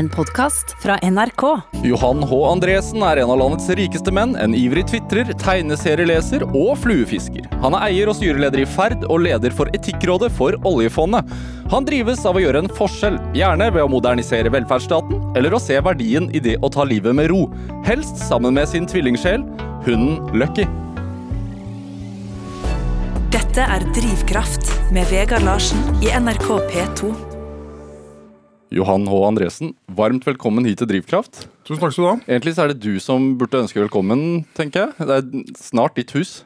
En podkast fra NRK. Johan H. Andresen er en av landets rikeste menn, en ivrig tvitrer, tegneserieleser og fluefisker. Han er eier og styreleder i Ferd og leder for Etikkrådet for oljefondet. Han drives av å gjøre en forskjell, gjerne ved å modernisere velferdsstaten, eller å se verdien i det å ta livet med ro. Helst sammen med sin tvillingsjel, hunden Lucky. Dette er Drivkraft med Vegard Larsen i NRK P2. Johan H. Andresen, varmt velkommen hit til Drivkraft. Tusen takk skal du ha. Egentlig så er det du som burde ønske velkommen, tenker jeg. Det er snart ditt hus.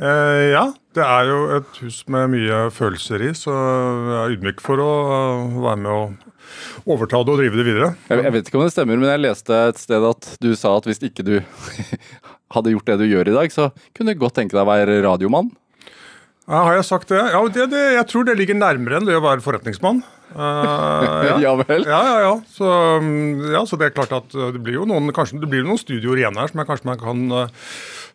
Eh, ja, det er jo et hus med mye følelser i, så jeg er ydmyk for å uh, være med å overta det og drive det videre. Jeg, jeg vet ikke om det stemmer, men jeg leste et sted at du sa at hvis ikke du hadde gjort det du gjør i dag, så kunne du godt tenke deg å være radiomann. Ja, har jeg sagt det? Ja, det, det? Jeg tror det ligger nærmere enn det å være forretningsmann. Uh, ja. vel? Ja, ja, ja. Så, um, ja. så, det er klart at uh, det blir jo noen, kanskje, det blir noen studioer igjen her som jeg kanskje man kan uh,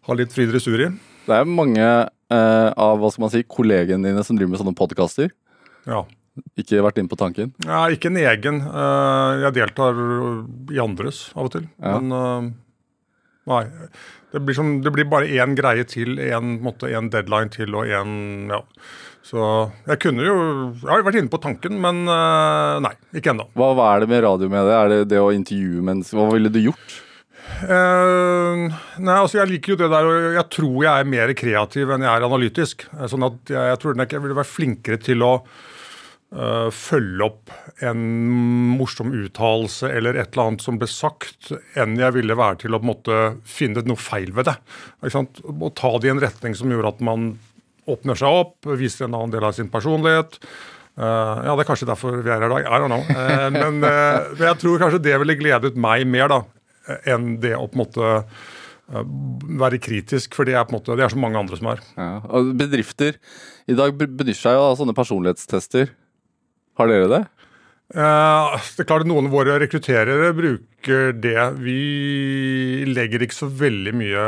ha litt fri dressur i. Det er mange uh, av hva skal man si, kollegene dine som driver med sånne podkaster. Ja. Ikke vært inne på tanken? Ja, ikke en egen. jeg deltar i andres av og til. Ja. Men nei. Det blir, som, det blir bare én greie til, én deadline til og én ja. Så jeg kunne jo Jeg har vært inne på tanken, men uh, nei, ikke ennå. Hva, hva, er det med radiomediet? Er det det å intervjue mennesker? Hva ville du gjort? Uh, nei, altså Jeg liker jo det der, og jeg tror jeg er mer kreativ enn jeg er analytisk. Sånn at jeg, jeg tror jeg ville være flinkere til å følge opp en morsom uttalelse eller et eller annet som ble sagt, enn jeg ville være til å måte finne noe feil ved det. Og ta det i en retning som gjorde at man åpner seg opp, viser en annen del av sin personlighet. Uh, ja, Det er kanskje derfor vi er her i dag. I don't know. Uh, men uh, jeg tror kanskje det ville gledet meg mer da, enn det å på en måte være kritisk, for det er på en måte, det er så mange andre som er. Ja, og Bedrifter i dag benytter seg av sånne personlighetstester. Har dere det? det er klart at Noen av våre rekrutterere bruker det. Vi legger ikke så veldig mye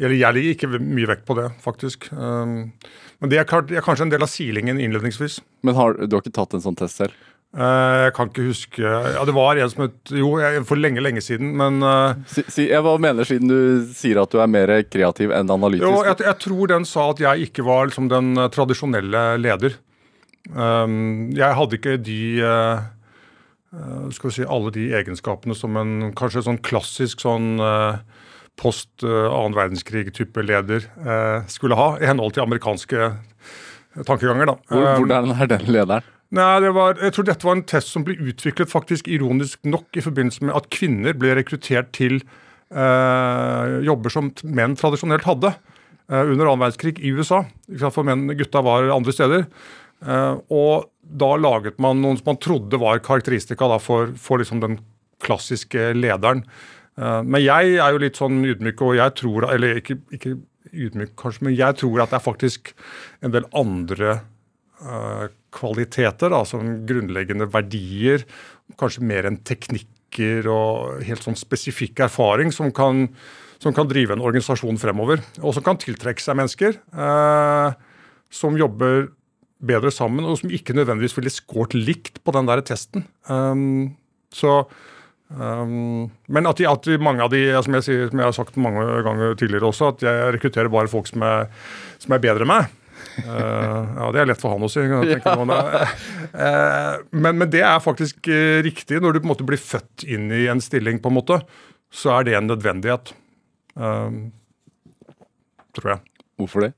eller jeg legger ikke mye vekt på det, faktisk. Um, men det er, klart, det er kanskje en del av silingen innledningsvis. Men har, du har ikke tatt en sånn test selv? Uh, jeg kan ikke huske Ja, det var en som het Jo, for lenge, lenge siden, men uh, si, si, Jeg hva mener siden du sier at du er mer kreativ enn analytisk? Jo, jeg, jeg tror den sa at jeg ikke var liksom, den tradisjonelle leder. Um, jeg hadde ikke de skal vi si, alle de egenskapene som en kanskje sånn klassisk sånn post uh, annen verdenskrig-type leder skulle ha, i henhold til amerikanske tankeganger. da. Eh, hvordan er den lederen? Nei, det var, jeg tror Dette var en test som ble utviklet faktisk ironisk nok i forbindelse med at kvinner ble rekruttert til eh, jobber som menn tradisjonelt hadde under annen verdenskrig i USA. For menn, gutta var andre steder. Og da laget man noen som man trodde var karakteristika for, for liksom den klassiske lederen. Eh, men jeg er jo litt sånn ydmyk, og jeg tror Eller ikke, ikke ydmyk, kanskje, men jeg tror at det er faktisk en del andre uh, kvaliteter, da, som grunnleggende verdier, kanskje mer enn teknikker og helt sånn spesifikk erfaring, som kan, som kan drive en organisasjon fremover. Og som kan tiltrekke seg mennesker uh, som jobber bedre sammen, og som ikke nødvendigvis ville skåret likt på den der testen. Um, så Um, men at, de, at de, mange av de, som jeg, sier, som jeg, har sagt mange ganger tidligere også, at jeg rekrutterer bare folk som er, som er bedre enn meg. Uh, ja, det er lett for han å si. uh, men, men, det er faktisk uh, riktig. Når du på en måte blir født inn i en stilling, på en måte, så er det en nødvendighet. Uh, tror jeg. Hvorfor det?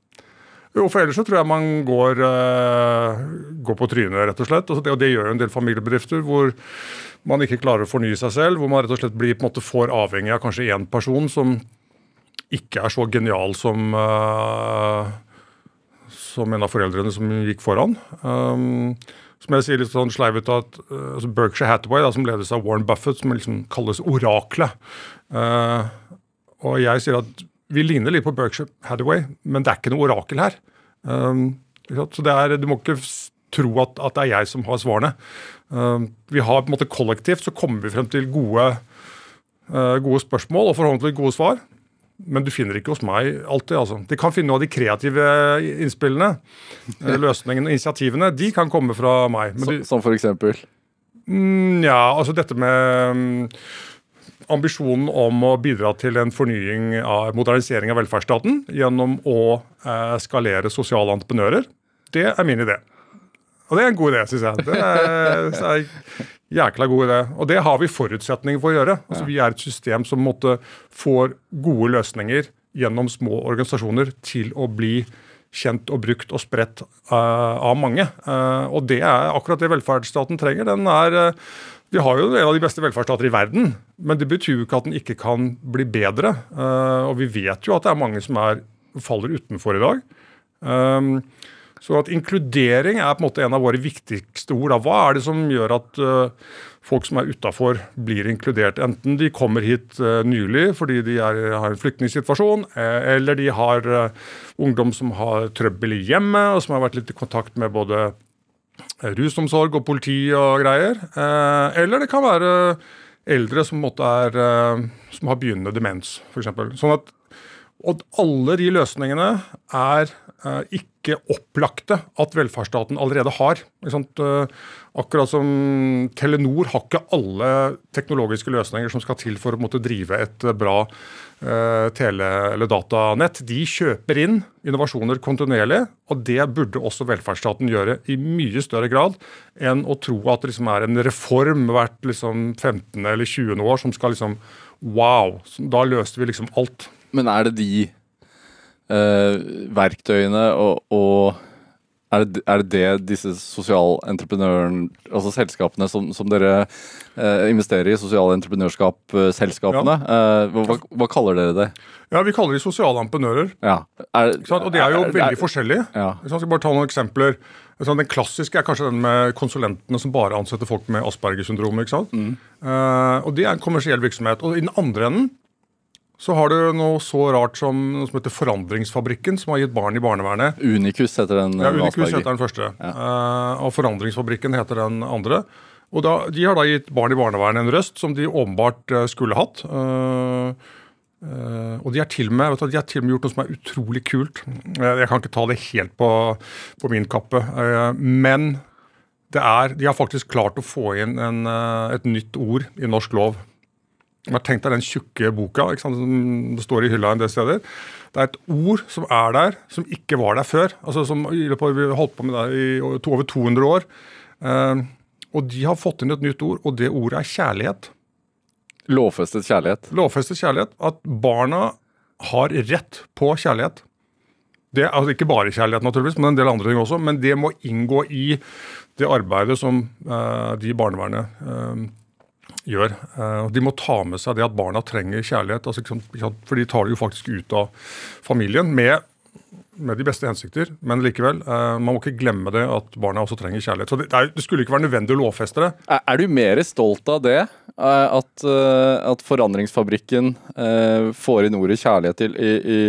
Jo, for ellers så tror jeg man går, går på trynet, rett og slett. Og det, og det gjør jo en del familiebedrifter hvor man ikke klarer å fornye seg selv, hvor man rett og slett blir på en måte for avhengig av kanskje én person som ikke er så genial som, uh, som en av foreldrene som gikk foran. Um, som jeg sier litt sånn sleivete at altså Berkshire Hathaway, da, som ledes av Warren Buffett, som liksom kalles oraklet. Uh, og jeg sier at vi ligner litt på Berkshire Hathaway, men det er ikke noe orakel her. Um, så det er, Du må ikke tro at, at, det er jeg som har svarene. Um, vi har på en måte Kollektivt så kommer vi frem til gode, uh, gode spørsmål og forhåpentlig gode svar. Men du finner ikke hos meg alltid. altså. De kan finne noe av de kreative innspillene. Eh, løsningene og initiativene. De kan komme fra meg. Så, de, som for eksempel? Mm, ja, altså dette med mm, ambisjonen om å bidra til en fornying av modernisering av velferdsstaten gjennom å eh, skalere sosiale entreprenører, det er min idé. Og det er en god idé, syns jeg. Det er, en er jækla god idé. Og det har vi forutsetninger for å gjøre. Altså, Vi er et system som måtte får gode løsninger gjennom små organisasjoner til å bli kjent og brukt og spredt uh, av mange. Uh, og det er akkurat det velferdsstaten trenger. Den er uh, vi har jo en av de beste velferdsstater i verden, men det betyr jo ikke at den ikke kan bli bedre. og vi vet jo at det er mange som er, faller utenfor i dag. Um, så at inkludering er på en måte en av våre viktigste ord. Hva er det som gjør at uh, folk som er utafor, blir inkludert? Enten de kommer hit uh, nylig fordi de er, har en flyktningsituasjon, eller de har ungdom som har trøbbel i hjemmet, og som har vært litt i kontakt med både rusomsorg og politi og greier. eller det kan være eldre som, er, som har begynnende demens, f.eks. Sånn at og alle de løsningene er eh, ikke opplagte at velferdsstaten allerede har. Eh, akkurat som Telenor har ikke alle teknologiske løsninger som skal til for å drive et bra eh, tele- eller datanett. De kjøper inn innovasjoner kontinuerlig, og det burde også velferdsstaten gjøre i mye større grad enn å tro at det liksom er en reform hvert liksom 15. eller 20. år som skal liksom Wow! Da løste vi liksom alt. Men er det de uh, verktøyene og, og er det, er det, det disse sosialentreprenøren, altså selskapene som, som dere eh, investerer i, sosiale entreprenørskap-selskapene, ja. eh, hva, hva, kaller dere det? Ja, Vi kaller de sosiale entreprenører. Ja. Er, og det er jo er, veldig er, forskjellig. Ja. Jeg skal bare ta noen eksempler. Den klassiske er kanskje den med konsulentene som bare ansetter folk med Asperger syndrom. Mm. Uh, og Det er en kommersiell virksomhet. Og I den andre enden så har du noe så rart som noe som heter Forandringsfabrikken, som har gitt barn i barnevernet. Unikus heter den. Ja, Unikus heter den første. Ja. Uh, og Forandringsfabrikken heter den andre. Og da, De har da gitt barn i barnevernet en røst som de åpenbart uh, skulle hatt. Uh, Uh, og de har, til og med, du, de har til og med gjort noe som er utrolig kult. Uh, jeg kan ikke ta det helt på, på min kappe. Uh, men det er, de har faktisk klart å få inn en, et nytt ord i norsk lov. Tenk deg den tjukke boka som står i hylla en del steder. Det er et ord som er der, som ikke var der før. altså som Vi har holdt på med det i over 200 år. Uh, og de har fått inn et nytt ord, og det ordet er kjærlighet. Lovfestet kjærlighet? Lovfestet kjærlighet. At barna har rett på kjærlighet. Det, altså Ikke bare kjærlighet, naturligvis, men en del andre ting også. Men det må inngå i det arbeidet som uh, de i barnevernet uh, gjør. Uh, de må ta med seg det at barna trenger kjærlighet. Altså, for de tar det jo faktisk ut av familien med, med de beste hensikter. Men likevel, uh, man må ikke glemme det at barna også trenger kjærlighet. Så det, det, skulle ikke være nødvendig å lovfeste det. Er, du mer stolt av det? Uh, at, at, Forandringsfabrikken får inn ordet kjærlighet til i, i,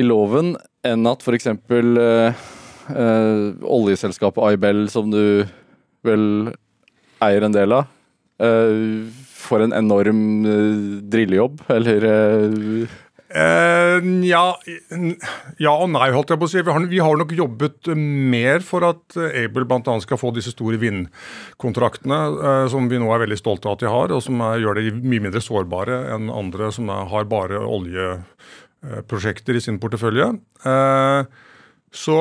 i loven, enn at f.eks. Uh, oljeselskapet Aibel, som du vel eier en del av, for en enorm uh, drillejobb, eller uh... ja, ja, og nei, holdt jeg på å si. Vi har, vi har nok jobbet mer for at Able bl.a. skal få disse store vindkontraktene, som vi nå er veldig stolte av at de har, og som er, gjør det mye mindre sårbare enn andre som er, har bare oljeprosjekter i sin portefølje. så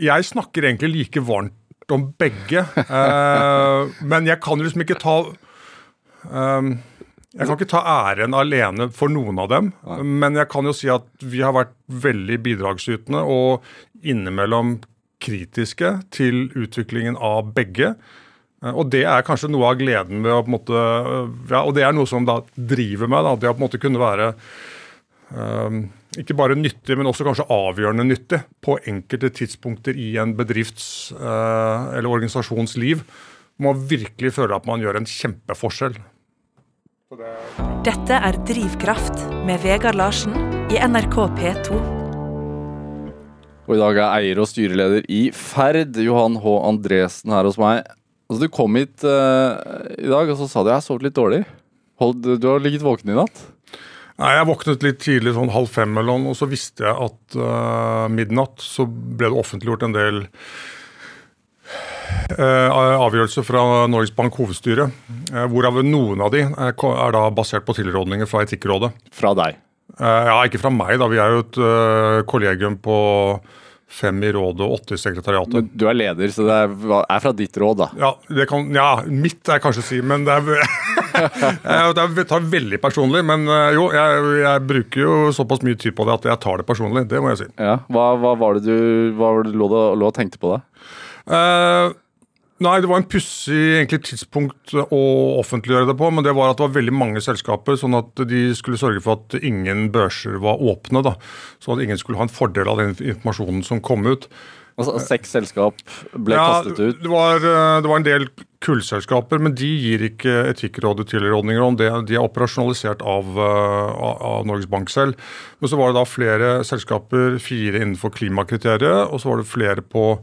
jeg snakker egentlig like varmt om begge. Uh, men jeg kan liksom ikke ta um, Jeg kan ikke ta æren alene for noen av dem. Nei. Men jeg kan jo si at vi har vært veldig bidragsytende og innimellom kritiske til utviklingen av begge. Uh, og det er kanskje noe av gleden ved å på en måte ja, Og det er noe som da driver meg. da, Det å på en måte kunne være um, ikke bare nyttig, men også kanskje avgjørende nyttig på enkelte tidspunkter i en bedrifts eh, eller organisasjons liv. Man virkelig føler at man gjør en kjempeforskjell. Dette er Drivkraft med Vegard Larsen i NRK P2. Og I dag er eier og styreleder i Ferd, Johan H. Andresen, her hos meg. Altså, du kom hit uh, i dag og så sa du jeg har sovet litt dårlig. Hold, du har ligget våken i natt? Nei, Jeg våknet litt tidlig, sånn halv fem eller noe, og så visste jeg at uh, midnatt så ble det offentliggjort en del uh, avgjørelser fra Norges Bank hovedstyre, Uh, hvorav noen av de er, er da basert på tilrådninger fra Etikkrådet. Fra deg. Ja, ikke fra meg, da. Vi er jo et kollegium på fem i rådet og åtte i sekretariatet. Men du er leder, så det er, er fra ditt råd, da. Ja, det kan, ja, mitt er kanskje å si, men det er, er, tar veldig personlig. Men eh, jo, jeg, jeg bruker jo såpass mye tid på det at jeg tar det personlig. Det må jeg si. Ja. Hva, hva var det du hva var det du lå, lå og tenkte på da? Eh, nei, det var en pussig tidspunkt å offentliggjøre det på, men det var at det var veldig mange selskaper, sånn at de skulle sørge for at ingen børser var åpne. da, Sånn at ingen skulle ha en fordel av den informasjonen som kom ut. Altså, seks selskap ble Ja, kastet ut. Det var, eh, det var en del kullselskaper, men de gir ikke Etikkrådet tilrådninger om det. De er operasjonalisert av, eh, av av Norges Bank selv. Men så var det da flere selskaper, fire innenfor klimakriteriet, og så var det flere på,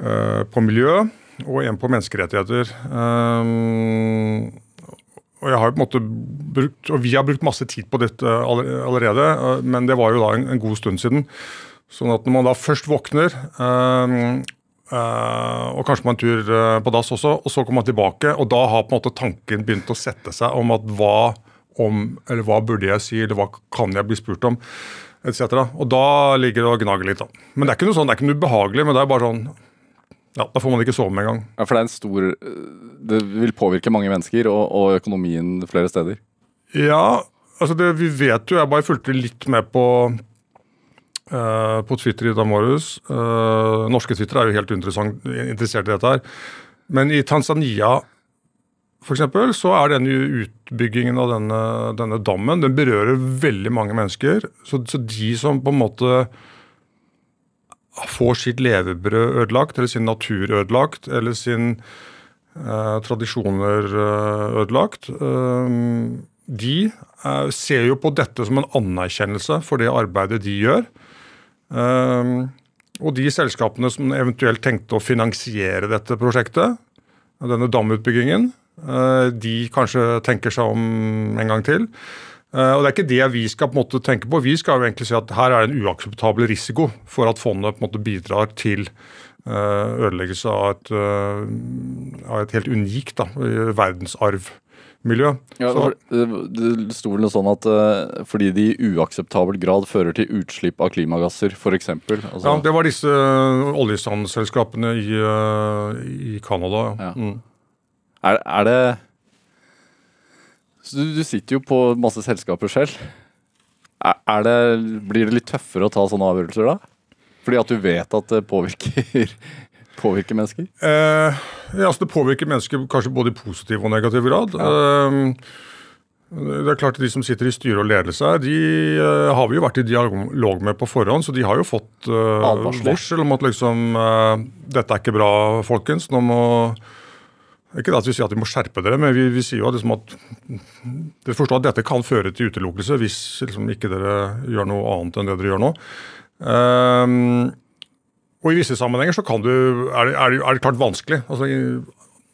eh, på miljø og en på menneskerettigheter. Um, og jeg har på en måte brukt, og Vi har brukt masse tid på dette allerede, eh, men det var jo da en, en god stund siden. Sånn at når man da først våkner, um, uh, og kanskje på en tur eh, på dass også, og så kommer man tilbake, og da har på en måte tanken begynt å sette seg om at hva om, eller hva burde jeg si, eller hva kan jeg bli spurt om, etc. Og da ligger det og gnager litt. da. Men det er ikke noe sånn, det er ikke noe ubehagelig, men det er bare sånn ja, Da får man ikke sove med en gang. Ja, for det er en stor Det vil påvirke mange mennesker og, og økonomien flere steder. Ja, altså det, vi vet jo Jeg bare fulgte litt med på uh, på Twitter i dag morges. Uh, norske Twitter er jo helt interessert i dette her. Men i Tanzania eksempel, så er denne utbyggingen av denne, denne dammen den berører veldig mange mennesker. Så, så de som på en måte får sitt levebrød ødelagt, eller sin natur ødelagt, eller sin eh, tradisjoner eh, ødelagt, eh, de eh, ser jo på dette som en anerkjennelse for det arbeidet de gjør. Eh, og de selskapene som eventuelt tenkte å finansiere dette prosjektet, denne damutbyggingen, eh, de kanskje tenker seg om en gang til. Eh, Og Det er ikke det vi skal på en måte tenke på. Vi skal jo egentlig si at her er det en uakseptabel risiko for at fondet på en måte bidrar til eh, ødeleggelse av et, eh, av et helt unikt da, verdensarvmiljø. Ja, Så- for, det, sto vel noe sånn at fordi de i uakseptabel grad fører til utslipp av klimagasser, f.eks. Altså, Ja, Det var disse oljesandselskapene i, i Canada. Ja. Ja. Mm. er, er det så du, du sitter jo på masse selskaper selv. Er, er det, blir det litt tøffere å ta sånne avgjørelser da? Fordi at du vet at det påvirker, påvirker mennesker? Eh, ja, altså Det påvirker mennesker kanskje både i positiv og negativ grad. Eh, det er klart at De som sitter i styre og ledelse her, de eh, har vi jo vært i dialog med på forhånd. Så de har jo fått eh, varsel om at liksom eh, dette er ikke bra, folkens. Nå må ikke det at vi sier at vi må skjerpe dere, men vi, vi sier jo liksom at dere forstår at dette kan føre til utelukkelse hvis liksom ikke dere gjør noe annet enn det dere gjør nå. Um, og i visse sammenhenger så du, er, det, er, det, klart vanskelig. Altså,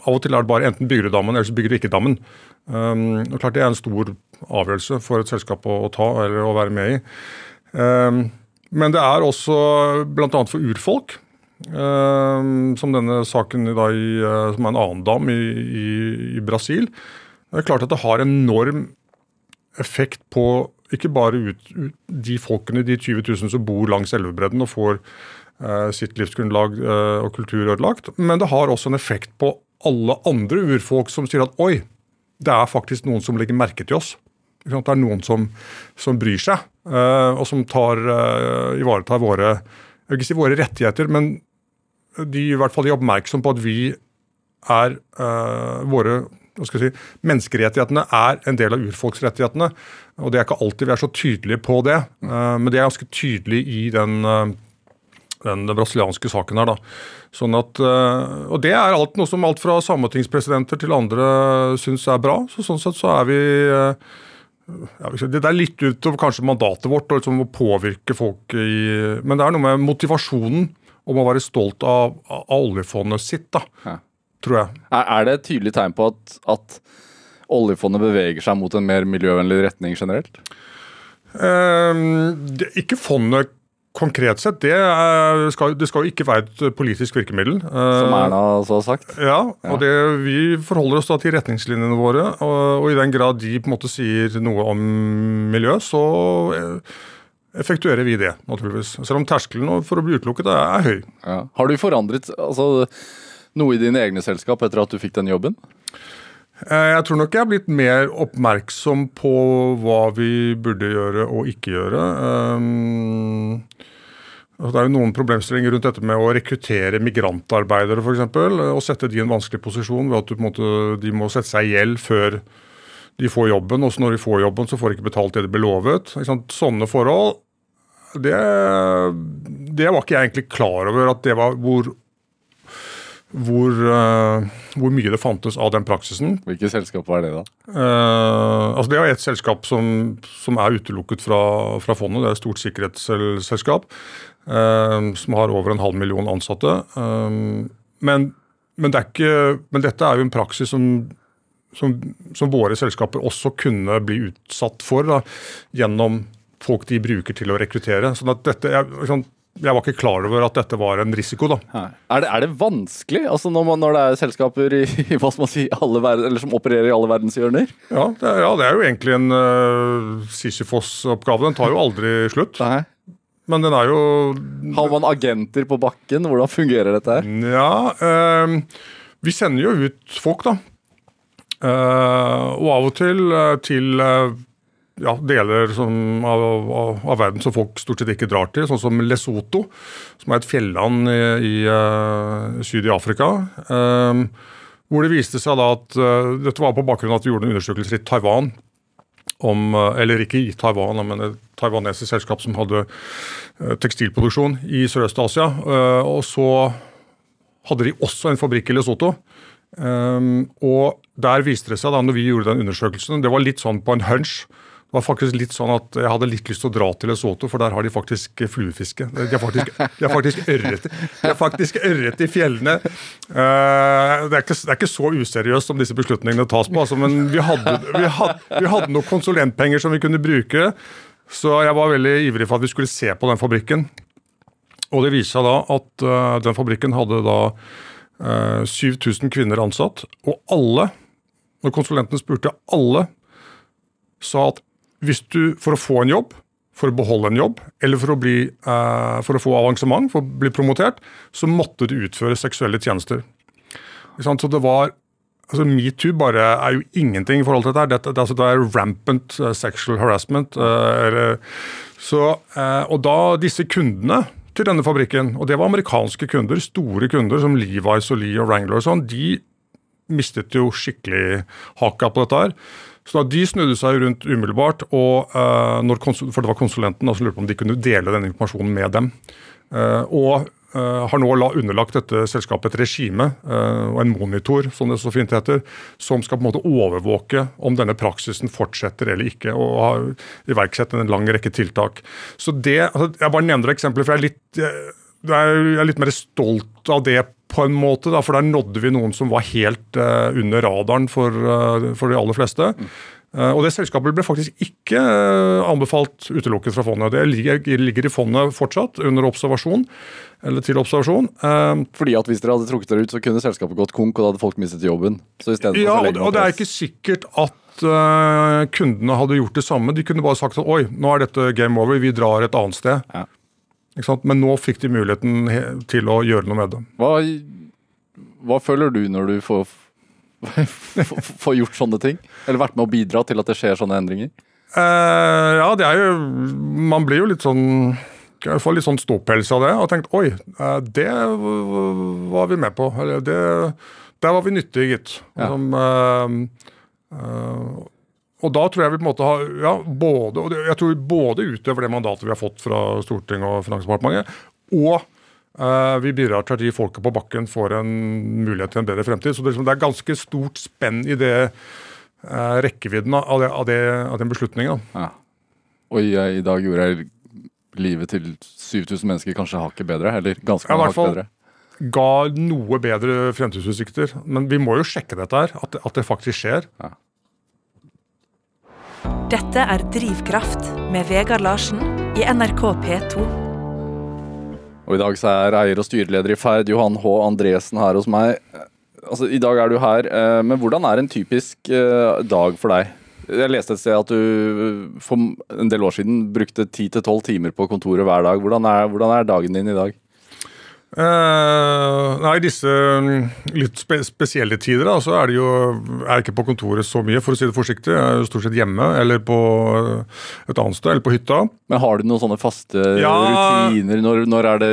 av og til er det bare enten bygger du dammen, eller så bygger du ikke dammen. Um, og klart Det er en stor avgjørelse for et selskap å, å ta eller å være med i. Um, men det er også bl.a. for urfolk, som denne saken i dag, uh, som er en annen dam i, i, i Brasil. Det er klart at det har enorm effekt på ikke bare ut, ut, de folkene, de 20 000 som bor langs elvebredden og får eh, sitt livsgrunnlag eh, og kultur ødelagt, men det har også en effekt på alle andre urfolk som sier at oi, det er faktisk noen som legger merke til oss. Det er noen som, som bryr seg, eh, og som tar, eh, ivaretar våre jeg vil ikke si våre rettigheter, men de i hvert fall er oppmerksom på at vi er eh, våre si, Menneskerettighetene er en del av urfolksrettighetene. og Det er ikke alltid vi er så tydelige på det, uh, men det er ganske tydelig i den, uh, den brasilianske saken her. da. Sånn at, og Det er alt, noe som alt fra sametingspresidenter til andre syns er bra. så Sånn sett så er vi ja, Det er litt utover kanskje mandatet vårt liksom å påvirke folk i Men det er noe med motivasjonen om å være stolt av, av oljefondet sitt, da, Ja. tror jeg. Er, det et tydelig tegn på at, at oljefondet beveger seg mot en mer miljøvennlig retning generelt? Um, det, ikke fondet Konkret sett, det, er, skal, det skal jo ikke være et politisk virkemiddel. Som Erna så har sagt. Ja, og det, vi forholder oss da til retningslinjene våre. Og, og, i den grad de på en måte sier noe om miljø, så effektuerer vi det, naturligvis. Selv om terskelen for å bli utelukket er høy. Ja. Har du forandret altså, noe i dine egne selskap etter at du fikk den jobben? Eh, jeg tror nok jeg har blitt mer oppmerksom på hva vi burde gjøre og ikke gjøre. Um, det er jo noen problemstillinger rundt dette med å rekruttere migrantarbeidere f.eks. Og sette de i en vanskelig posisjon ved at du, måte, de må sette seg i gjeld før de får jobben. Og når de får jobben, så får de ikke betalt det de ble lovet. Sånne forhold det, det, var ikke jeg egentlig klar over at det var hvor hvor, uh, hvor, mye det fantes av den praksisen. Hvilket selskap var det, da? Uh, altså Det er et selskap som, som er utelukket fra, fra, fondet. Det er et stort sikkerhetsselskap uh, som har over en halv million ansatte. Men, men, det ikke, men, dette er jo en praksis som, som, som, våre selskaper også kunne bli utsatt for da, gjennom folk de bruker til å rekruttere. sånn at dette, jeg, sånn, jeg var ikke klar over at dette var en risiko. da. Er det, er det, vanskelig altså når, man, når, det er selskaper i, hva skal man si, verden, som opererer i alle verdenshjørner? Ja, det ja, det er jo egentlig en uh, Sisyfos-oppgave. Den tar jo aldri slutt. Nei. Men den er jo Har man agenter på bakken? Hvordan fungerer dette her? Ja, uh, vi sender jo ut folk, da. Uh, og av og til til ja, deler som, av, av, av, verden som folk stort sett ikke drar til, sånn som Lesotho, som er et fjelland i, i uh, syd i Afrika. Um, hvor det viste seg da at uh, Dette var på bakgrunn av at vi gjorde en undersøkelse i Taiwan. Om, eller ikke i Taiwan, men et taiwanesisk selskap som hadde tekstilproduksjon i Sørøst-Asia. og så hadde de også en fabrikk i Lesotho. Um, og der viste det seg da når vi gjorde den undersøkelsen, det var litt sånn på en hunch det var faktisk litt sånn at Jeg hadde litt lyst til å dra til Lesotho, for der har de faktisk fluefiske. De har faktisk, de faktisk ørret De har faktisk ørret i fjellene. Uh, det, er ikke, det, er ikke, så useriøst som disse beslutningene tas på, altså, men vi hadde, vi, hadde, vi hadde noen konsulentpenger som vi kunne bruke. Så jeg var veldig ivrig for at vi skulle se på den fabrikken. Og det viser seg da at uh, den fabrikken hadde da 7000 kvinner ansatt. Og alle, når konsulentene spurte, alle sa at hvis du, for å få en jobb, for å beholde en jobb, eller for å, bli, uh, for å få avansement, for å bli promotert, så måtte du utføre seksuelle tjenester. Så det var altså Metoo bare er jo ingenting i forhold til dette. Det, det, altså, det er rampant uh, sexual harassment. Eller, så, og da disse kundene til denne fabrikken, og det var amerikanske kunder, store kunder som Levi's og Lee og Wrangler og sånn, de mistet jo skikkelig haka på dette her. Så da De snudde seg rundt umiddelbart, og, uh, for det var konsulenten som lurte på om de kunne dele denne informasjonen med dem. Uh, og har nå underlagt dette selskapet et regime og en monitor som det så fint heter, som skal på en måte overvåke om denne praksisen fortsetter eller ikke, og har iverksett en lang rekke tiltak. Så det, altså, Jeg bare nevner eksempler, for jeg er litt, jeg er litt mer stolt av det på en måte, da, for der nådde vi noen som var helt uh, under radaren for, for, de aller fleste. Mm. Uh, og det selskapet ble faktisk ikke anbefalt utelukket fra fondet. Det ligger, ligger, i fondet fortsatt, under observasjon. Eller til observasjon. Fordi at hvis dere hadde trukket dere ut, så kunne selskapet gått konk, og da hadde folk mistet jobben? ja, og, og det er ikke sikkert at kundene hadde gjort det samme. De kunne bare sagt at oi, nå er dette game over, vi drar et annet sted. Ja. Men nå fikk de muligheten til å gjøre noe med det. Hva, hva føler du når du får, får, gjort sånne ting? Eller vært med å bidra til at det skjer sånne endringer? Uh, ja, det er jo Man blir jo litt sånn jeg får litt sånn ståpels av det og tenkt oi, eh, det var vi med på. Eller det, der var vi nyttige, gitt. Ja. Som, uh, uh, og da tror jeg vi på en måte har ja, både, jeg tror både utover det mandatet vi har fått fra Stortinget og Finansdepartementet, og vi bidrar til at de folka på bakken får en mulighet til en bedre fremtid. Så det, liksom, er ganske stort spenn i det uh, rekkevidden av, det, av, det, av, den beslutningen. Ja. Og i, i, dag gjorde jeg livet til 7000 mennesker kanskje hakket bedre? Eller ganske hakket bedre? Ga noe bedre fremtidsutsikter. Men vi må jo sjekke dette her, at, at det faktisk skjer. Ja. Dette er Drivkraft med Vegard Larsen i NRK P2. Og i dag så er eier og styreleder i Ferd, Johan H. Andresen, her hos meg. Altså, I dag er du her, eh, men hvordan er en typisk eh, dag for deg? Jeg leste et sted at du for en del år siden brukte 10-12 timer på kontoret hver dag. Hvordan er, hvordan er dagen din i dag? Uh, nei, I disse mm, litt spe spesielle tider da, så er det jo er jeg ikke på kontoret så mye, for å si det forsiktig. Jeg er jo stort sett hjemme eller på et annet sted, eller på hytta. Men har du noen sånne faste ja, rutiner? Når, når, er det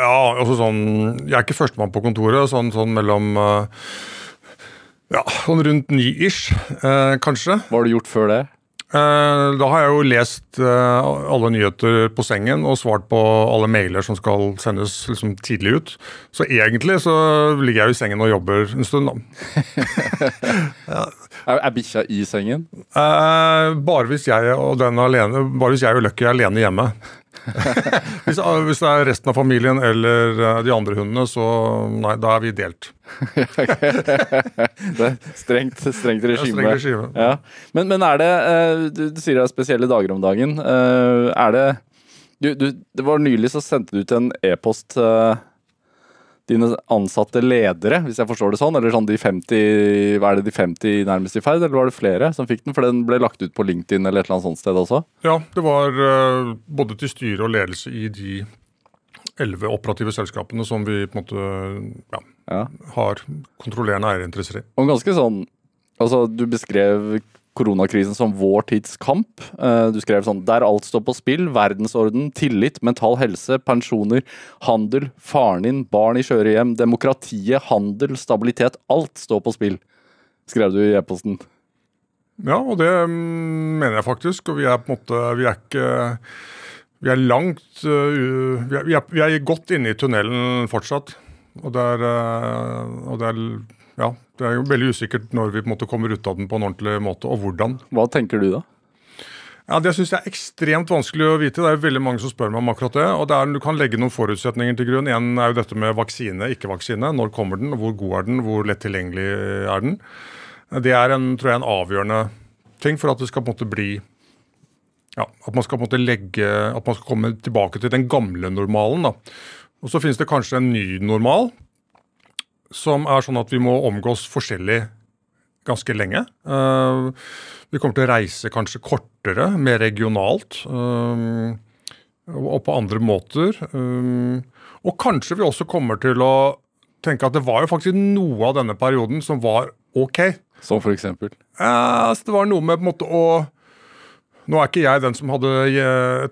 Ja, altså sånn Jeg er ikke førstemann på kontoret. Sånn, sånn mellom uh, Ja, sånn rundt ni-ish, uh, kanskje. Hva har du gjort før det? Eh, da har jeg jo lest eh, alle nyheter på sengen og svart på alle mailer som skal sendes liksom tidlig ut. Så egentlig så ligger jeg jo i sengen og jobber en stund, da. ja. Er, er bikkja i sengen? Eh, bare hvis jeg og den alene, bare hvis jeg og Lucky er alene hjemme. hvis, hvis, det er resten av familien eller eh, de andre hundene, så nei, da er vi delt. det er strengt, strengt regime. Strengt regime. Ja. Men, men, er det eh, du, du, sier det er spesielle dager om dagen. Eh, er det du, du, Det var nylig så sendte du ut en e-post dine ansatte ledere, hvis jeg forstår det sånn? Eller sånn de 50, hva er det de 50 nærmest i ferd, eller var det flere som fikk den? For den ble lagt ut på LinkedIn eller et eller annet sånt sted også? Ja, det var uh, både til styre og ledelse i de elleve operative selskapene som vi på en måte ja, ja. har kontrollerende eierinteresser i. Og ganske sånn, altså Du beskrev koronakrisen som vår tids kamp. Eh, du skrev sånn Der alt står på spill. Verdensorden, tillit, mental helse, pensjoner, handel, faren din, barn i skjøre hjem, demokratiet, handel, stabilitet. Alt står på spill, skrev du i e-posten. Ja, og det mm, mener jeg faktisk. Og vi er på en måte Vi er ikke Vi er langt uh, vi, er, vi, er, godt inne i tunnelen fortsatt. Og det er, uh, og det er ja, det er jo veldig usikkert når vi på en måte kommer ut av den på en ordentlig måte, og hvordan. Hva tenker du da? Ja, Det syns jeg er ekstremt vanskelig å vite. Det er jo veldig mange som spør meg om akkurat det. og det er, Du kan legge noen forutsetninger til grunn. En er jo dette med vaksine, ikke vaksine. Når kommer den, hvor god er den, hvor lett tilgjengelig er den. Det er en, tror jeg, en avgjørende ting for at det skal på en måte bli ja, At man skal på en måte legge, at man skal komme tilbake til den gamle normalen. da. Og Så finnes det kanskje en ny normal som er sånn at vi må omgås forskjellig ganske lenge. Uh, vi kommer til å reise kanskje kortere, mer regionalt. Uh, og på andre måter. Uh, og kanskje vi også kommer til å tenke at det var jo faktisk noe av denne perioden som var ok. Som for eksempel? Altså, det var noe med på en måte å nå er ikke jeg den som hadde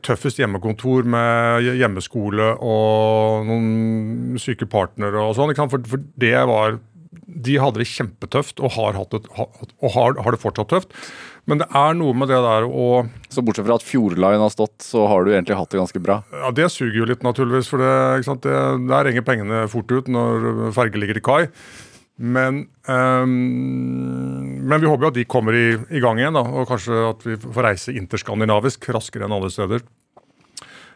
tøffest hjemmekontor med hjemmeskole og noen syke partnere og sånn. For, for, det var De hadde det kjempetøft og har, det, og har, har det fortsatt tøft. Men det er noe med det der å Så bortsett fra at Fjordline har stått, så har du egentlig hatt det ganske bra? Ja, Det suger jo litt, naturligvis. For det, det, der renger pengene fort ut når ferge ligger i kai. Men, um, men, vi håper jo at de kommer i, i, gang igjen, da, og kanskje at vi får reise interskandinavisk raskere enn alle steder.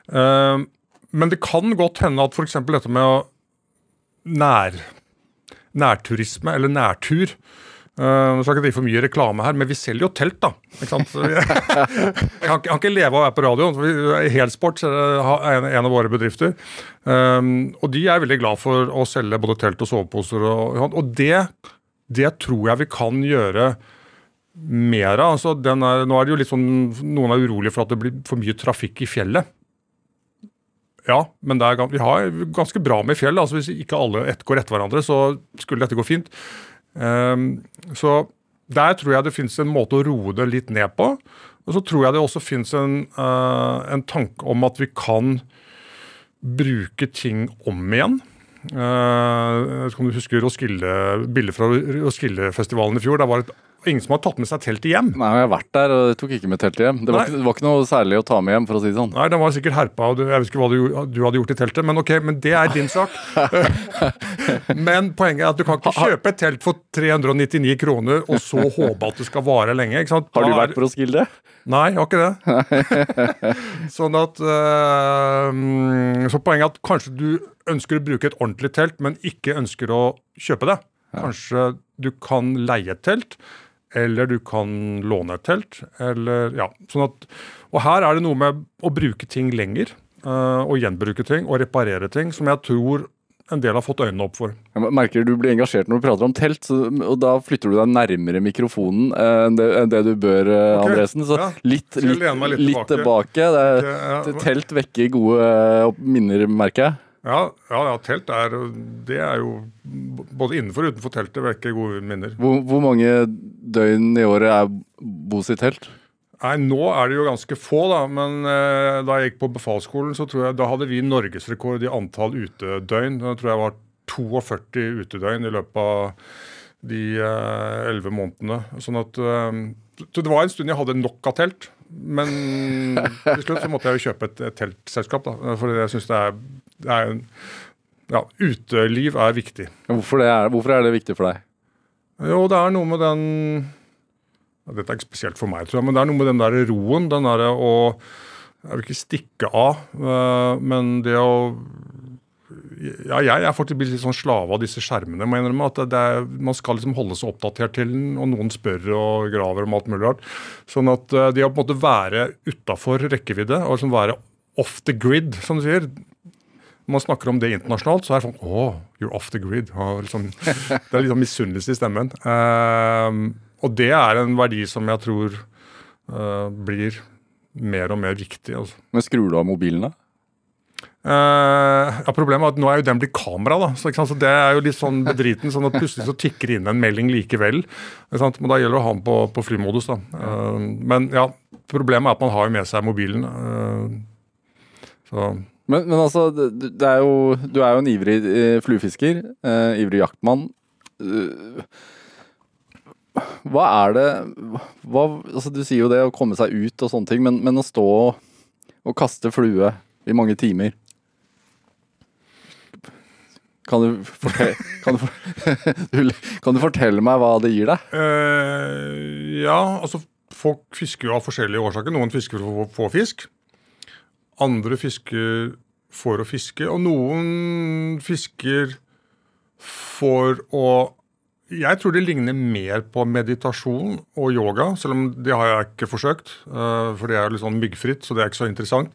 Um, men det kan godt hende at f.eks. dette med nær, nærturisme, eller nærtur, nå skal ikke drive for mye reklame her, men vi selger jo telt, da. Ikke sant? jeg, kan, ikke leve av å være på radioen. Helsport er en, av våre bedrifter. Um, og de er veldig glad for å selge både telt og soveposer. Og, og det, det, tror jeg vi kan gjøre mer av. Altså, er, nå er det jo litt sånn, Noen er urolige for at det blir for mye trafikk i fjellet. Ja, men er, vi har ganske bra med fjell. altså Hvis ikke alle går etter hverandre, så skulle dette gå fint. Um, så der tror jeg det finnes en måte å roe det litt ned på. Og så tror jeg det også finnes en, uh, en tanke om at vi kan bruke ting om igjen. Uh, jeg vet ikke om du husker Roskilde, bildet fra Roskildefestivalen i fjor. Der var et ingen som har tatt med seg teltet hjem. Nei, jeg har vært der og tok ikke med teltet hjem. Det var, ikke, det var, ikke, noe særlig å ta med hjem, for å si det sånn. Nei, den var sikkert herpa, og jeg vet ikke hva du, du, hadde gjort i teltet, men ok, men det er din sak. men poenget er at du kan ikke kjøpe et telt for 399 kroner og så håpe at det skal vare lenge. ikke sant? Har du vært på Roskilde? Nei, jeg har ikke det. sånn at øh, Så poenget er at kanskje du ønsker å bruke et ordentlig telt, men ikke ønsker å kjøpe det. Kanskje du kan leie et telt, eller du kan låne et telt. Eller, ja, sånn at, og her er det noe med å bruke ting lenger. Uh, og gjenbruke ting og reparere ting, som jeg tror en del har fått øynene opp for. Jeg merker du blir engasjert når du prater om telt, så, og da flytter du deg nærmere mikrofonen eh, enn det, enn det du bør, eh, Ok, Andresen. Så ja. litt, litt, litt litt tilbake. Det okay, er- Telt vekker gode eh, minner, merker jeg. Ja, ja, ja telt er Det er jo Både innenfor og utenfor teltet vekker gode minner. Hvor, hvor mange døgn i året er bos i telt? Nei, Nå er det jo ganske få, da. Men eh, da jeg gikk på befalsskolen, så tror jeg da hadde vi norgesrekord i antall utedøgn. Da tror jeg var 42 utedøgn i løpet av de eh, elleve månedene. Sånn at eh, Så det var en stund jeg hadde nok av telt. Men til slutt så måtte jeg jo kjøpe et, et teltselskap, da. For jeg syns det er, det er en Ja, uteliv er viktig. Hvorfor, det er, hvorfor er det viktig for deg? Jo, det er noe med den ja, Dette er ikke spesielt for meg, tror jeg, men det er noe med den der roen. Den derre å Jeg vil ikke stikke av, øh, men det å ja, jeg er faktisk blitt litt sånn slave av disse skjermene. må jeg innrømme, at det er, Man skal liksom holde seg oppdatert til den, og noen spør og graver om alt mulig rart. Sånn at øh, det å på en måte være utafor rekkevidde, og liksom være off the grid, som du sier Når man snakker om det internasjonalt, så er det sånn Oh, you're off the grid. Liksom, det er litt sånn misunnelse i stemmen. Uh, og det er en verdi som jeg tror uh, blir mer og mer viktig. altså. Men skrur du av mobilen, da? Eh, ja, Problemet er at nå er jo den blitt kamera, da. Så, så Det er jo litt sånn bedriten. sånn at Plutselig så tikker inn en melding likevel. Men da gjelder det å ha den på, på flymodus. da. Uh, men ja, problemet er at man har jo med seg mobilen. Uh, så Men, men altså, er jo, du er jo en ivrig eh, fluefisker. Uh, ivrig jaktmann. Uh, hva er det hva, altså Du sier jo det å komme seg ut og sånne ting, men, men å stå og, og kaste flue i mange timer Kan du, fortelle, kan, du, fortelle, kan du fortelle meg hva det gir deg? Uh, ja, altså folk fisker jo av forskjellige årsaker. Noen fisker for å få fisk. Andre fisker for å fiske. Og noen fisker for å Jeg tror det ligner mer på meditasjon og yoga, selv om det har jeg ikke forsøkt. eh, for det er jo litt sånn myggfritt, så det er ikke så interessant.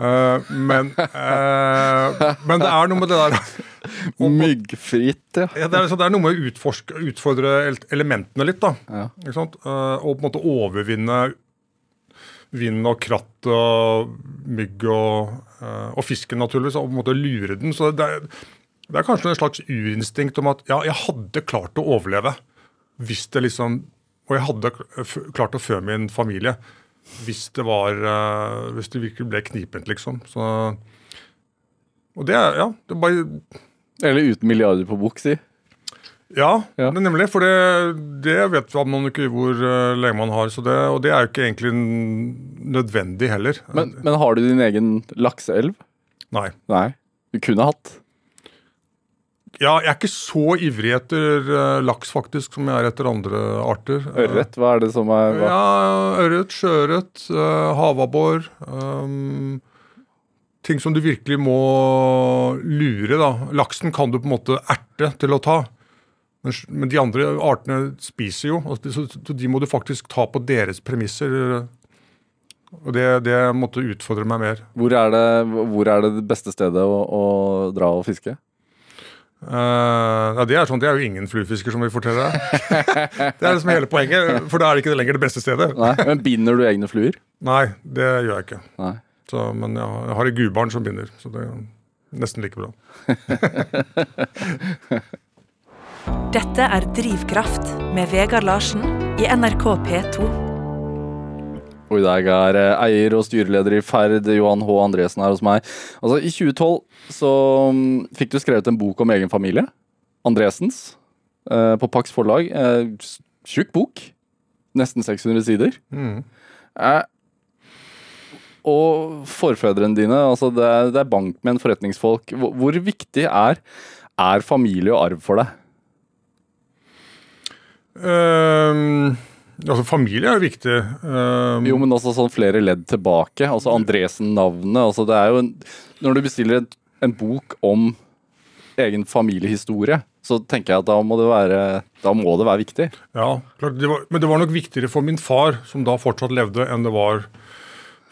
Eh, men, eh, men det er noe med det der Myggfritt, ja. ja, det, er, så det er noe med å utforske, utfordre elementene litt. da. Ja. Eh, og på en måte overvinne vind og kratt og mygg og, eh, og fisken, naturligvis. Og på en måte lure den. Så det er, det er kanskje en slags urinstinkt om at ja, jeg hadde klart å overleve hvis det liksom Og jeg hadde klart å fø min familie hvis det var eh, Hvis det virkelig ble knipent, liksom. Så Og det er Ja, det er bare Eller uten milliarder på bok, si. Ja, Ja. det nemlig. For det, det vet man ikke hvor uh, lenge man har. Så det, og det er jo ikke egentlig nødvendig heller. Men, men har du din egen lakseelv? Nei. Nei. Du kunne hatt. Ja, jeg er ikke så ivrig etter uh, laks faktisk som jeg er etter andre arter. Uh, Ørret, hva er det som er hva? Ja, ørret, sjøørret, havabbor. Um, ting som du virkelig må lure, da. Laksen kan du på en måte erte til å ta. Men, de andre artene spiser jo, så de må du faktisk ta på deres premisser. Og det, det måtte utfordre meg mer. Hvor er det, hvor er det det beste stedet å, å dra og fiske? Uh, ja, det, er sånn, det er jo ingen fluefisker som vil fortelle deg. det er liksom hele poenget, for da er det ikke lenger det beste stedet. Nei, Men binder du egne fluer? Nei, det gjør jeg ikke. Så, men har, jeg har et gudbarn som binder, så det er nesten like bra. Dette er Drivkraft med Vegard Larsen i NRK P2. Og i dag er eh, eier og styreleder i Ferd, Johan H. Andresen, her hos meg. Altså, I 2012 så mm, fikk du skrevet en bok om egen familie. Andresens. eh, på Pax forlag. Eh, Tjukk bok. Nesten 600 sider. Mm. Eh, og forfedrene dine, altså det er, det er bankmenn, forretningsfolk. Hvor, hvor viktig er, er familie og arv for deg? Ehm, altså, familie er jo viktig. Uh, Jo, men også sånn flere ledd tilbake. Altså Andresen-navnet. Altså det er jo en, Når du bestiller en, en bok om egen familiehistorie, så tenker jeg at da må det være, da må det være viktig. Ja, klart, det var, men det var nok viktigere for min far, som da fortsatt levde, enn det var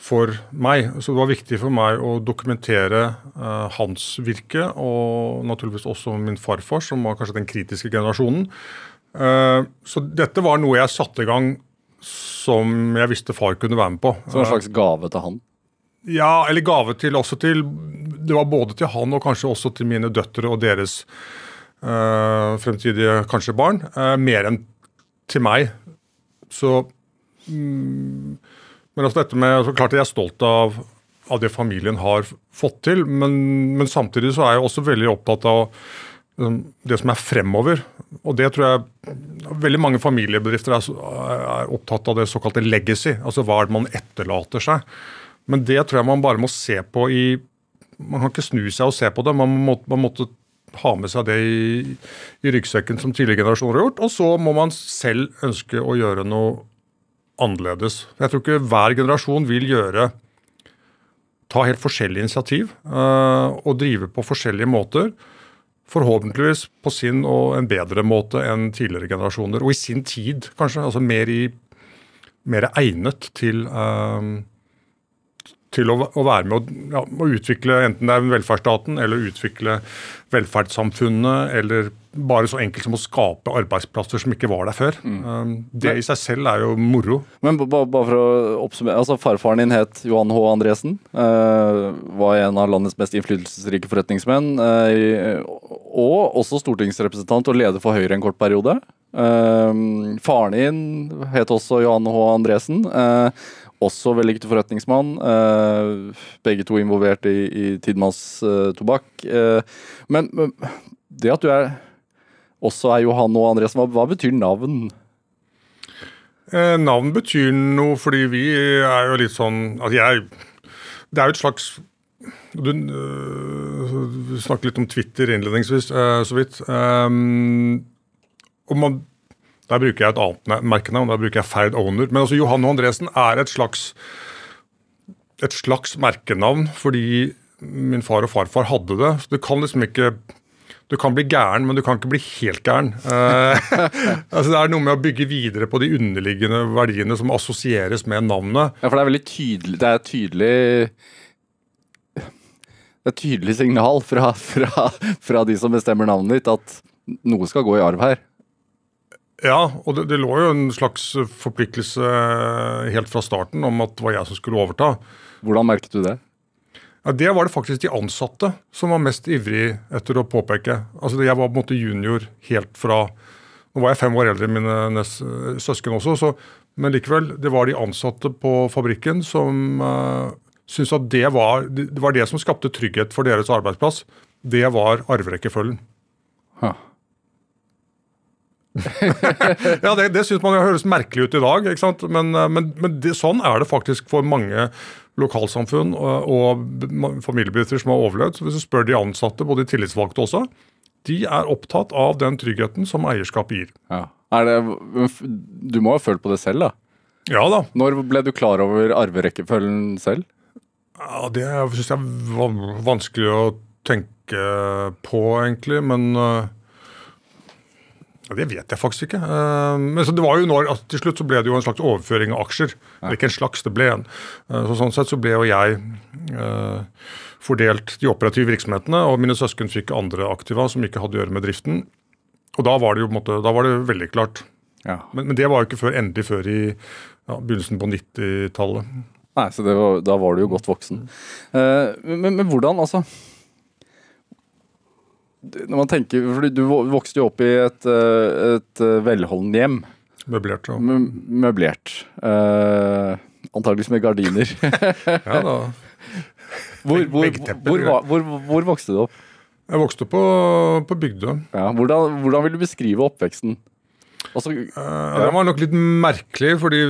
for meg. Så det var viktig for meg å dokumentere uh, hans virke, og naturligvis også min farfar, som var kanskje den kritiske generasjonen. Uh, så dette var noe jeg satte i gang som jeg visste far kunne være med på. Som en slags gave til han? Ja, eller gave til også til Det var både til han og kanskje også til mine døtre og deres øh, fremtidige kanskje barn. mer enn til meg. Så mm, men altså dette med, så klart jeg er stolt av, av det familien har fått til, men, men, samtidig så er jeg også veldig opptatt av det som er fremover. Og det tror jeg veldig mange familiebedrifter er, opptatt av det såkalte legacy. Altså hva er det man etterlater seg. Men det tror jeg man bare må se på i Man kan ikke snu seg og se på det. Man, må, man måtte ha med seg det i, i ryggsekken som tidligere generasjoner har gjort. Og så må man selv ønske å gjøre noe annerledes. Jeg tror ikke hver generasjon vil gjøre ta helt forskjellige initiativ uh, og drive på forskjellige måter. Forhåpentligvis på sin og en bedre måte enn tidligere generasjoner. Og i sin tid, kanskje. Altså mer, i, mer egnet til, uh, til å, å, være med å, ja, å utvikle enten det er velferdsstaten eller utvikle velferdssamfunnet eller bare så enkelt som å skape arbeidsplasser som ikke var der før. Mm. Um, det i seg selv er jo moro. Men bare for å oppsummere, altså Farfaren din het Johan H. Andresen. Uh, var en av landets mest innflytelsesrike forretningsmenn. Uh, og også stortingsrepresentant og leder for Høyre en kort periode. Uh, faren din het også Johan H. Andresen. Også vellykket forretningsmann. begge to involvert i, i Tidmanns tobakk. men, men det at du er også er Johan og Andreas, Hva, hva betyr navn? Eh, navn betyr noe fordi vi er jo litt sånn altså jeg, Det er jo et slags Du øh, snakket litt om Twitter innledningsvis, øh, så vidt. Um, og man, Der bruker jeg et annet merkenavn. Der bruker jeg Ferd Owner. Men altså Johan og Andresen er et slags et slags merkenavn fordi min far og farfar hadde det. Så du kan liksom ikke du kan bli gæren, men du kan ikke bli helt gæren. Uh, altså Det er noe med å bygge videre på de underliggende verdiene som assosieres med navnet. Ja, for det er veldig tydelig Det er tydelig det er et tydelig signal fra, fra, fra, de som bestemmer navnet ditt, at noe skal gå i arv her. Ja, og det, det, lå jo en slags forpliktelse helt fra starten om at det var jeg som skulle overta. Hvordan merket du det? Ja, Det var det faktisk de ansatte som var mest ivrig etter å påpeke. Altså, Jeg var på en måte junior helt fra Nå var jeg fem år eldre enn mine søsken også, så, men likevel. Det var de ansatte på fabrikken som uh, syntes at det var, det var det som skapte trygghet for deres arbeidsplass. Det var arverekkefølgen. Huh. ja, Det, det syns man høres merkelig ut i dag, men, eh, men, men det, sånn er det faktisk for mange lokalsamfunn og, og familiebedrifter som har overlevd. Så hvis du spør de ansatte, både de tillitsvalgte også, de er opptatt av den tryggheten som eierskap gir. Ja. Det, du må ha følt på det selv, da? Ja da. Når ble du klar over arverekkefølgen selv? Ja, Det syns jeg er vanskelig å tenke på, egentlig. Men det vet jeg faktisk ikke. Men så det var jo når, altså, Til slutt så ble det jo en slags overføring av aksjer. Eller Ikke en slags, det ble en. Eh, så Sånn sett så ble jo jeg uh, fordelt de operative virksomhetene, og mine søsken fikk andre aktiva som ikke hadde å gjøre med driften. Og da var det jo på en måte, da var det veldig klart. Ja. Men, men, det var jo ikke før endelig før i ja, begynnelsen på 90-tallet. Nei, så var, da var du jo godt voksen. Men, men, men hvordan, altså når man tenker, for Du vokste jo opp i et, eh, et eh, velholdent hjem. Møblert. Ja. Møblert. Uh, antakeligvis med gardiner. ja da. Hvor, hvor, hvor, hvor, hvor, vokste du opp? Jeg vokste på, på Bygdø. Ja, hvordan, hvordan, vil du beskrive oppveksten? Altså, uh, ja. Det var nok litt merkelig, fordi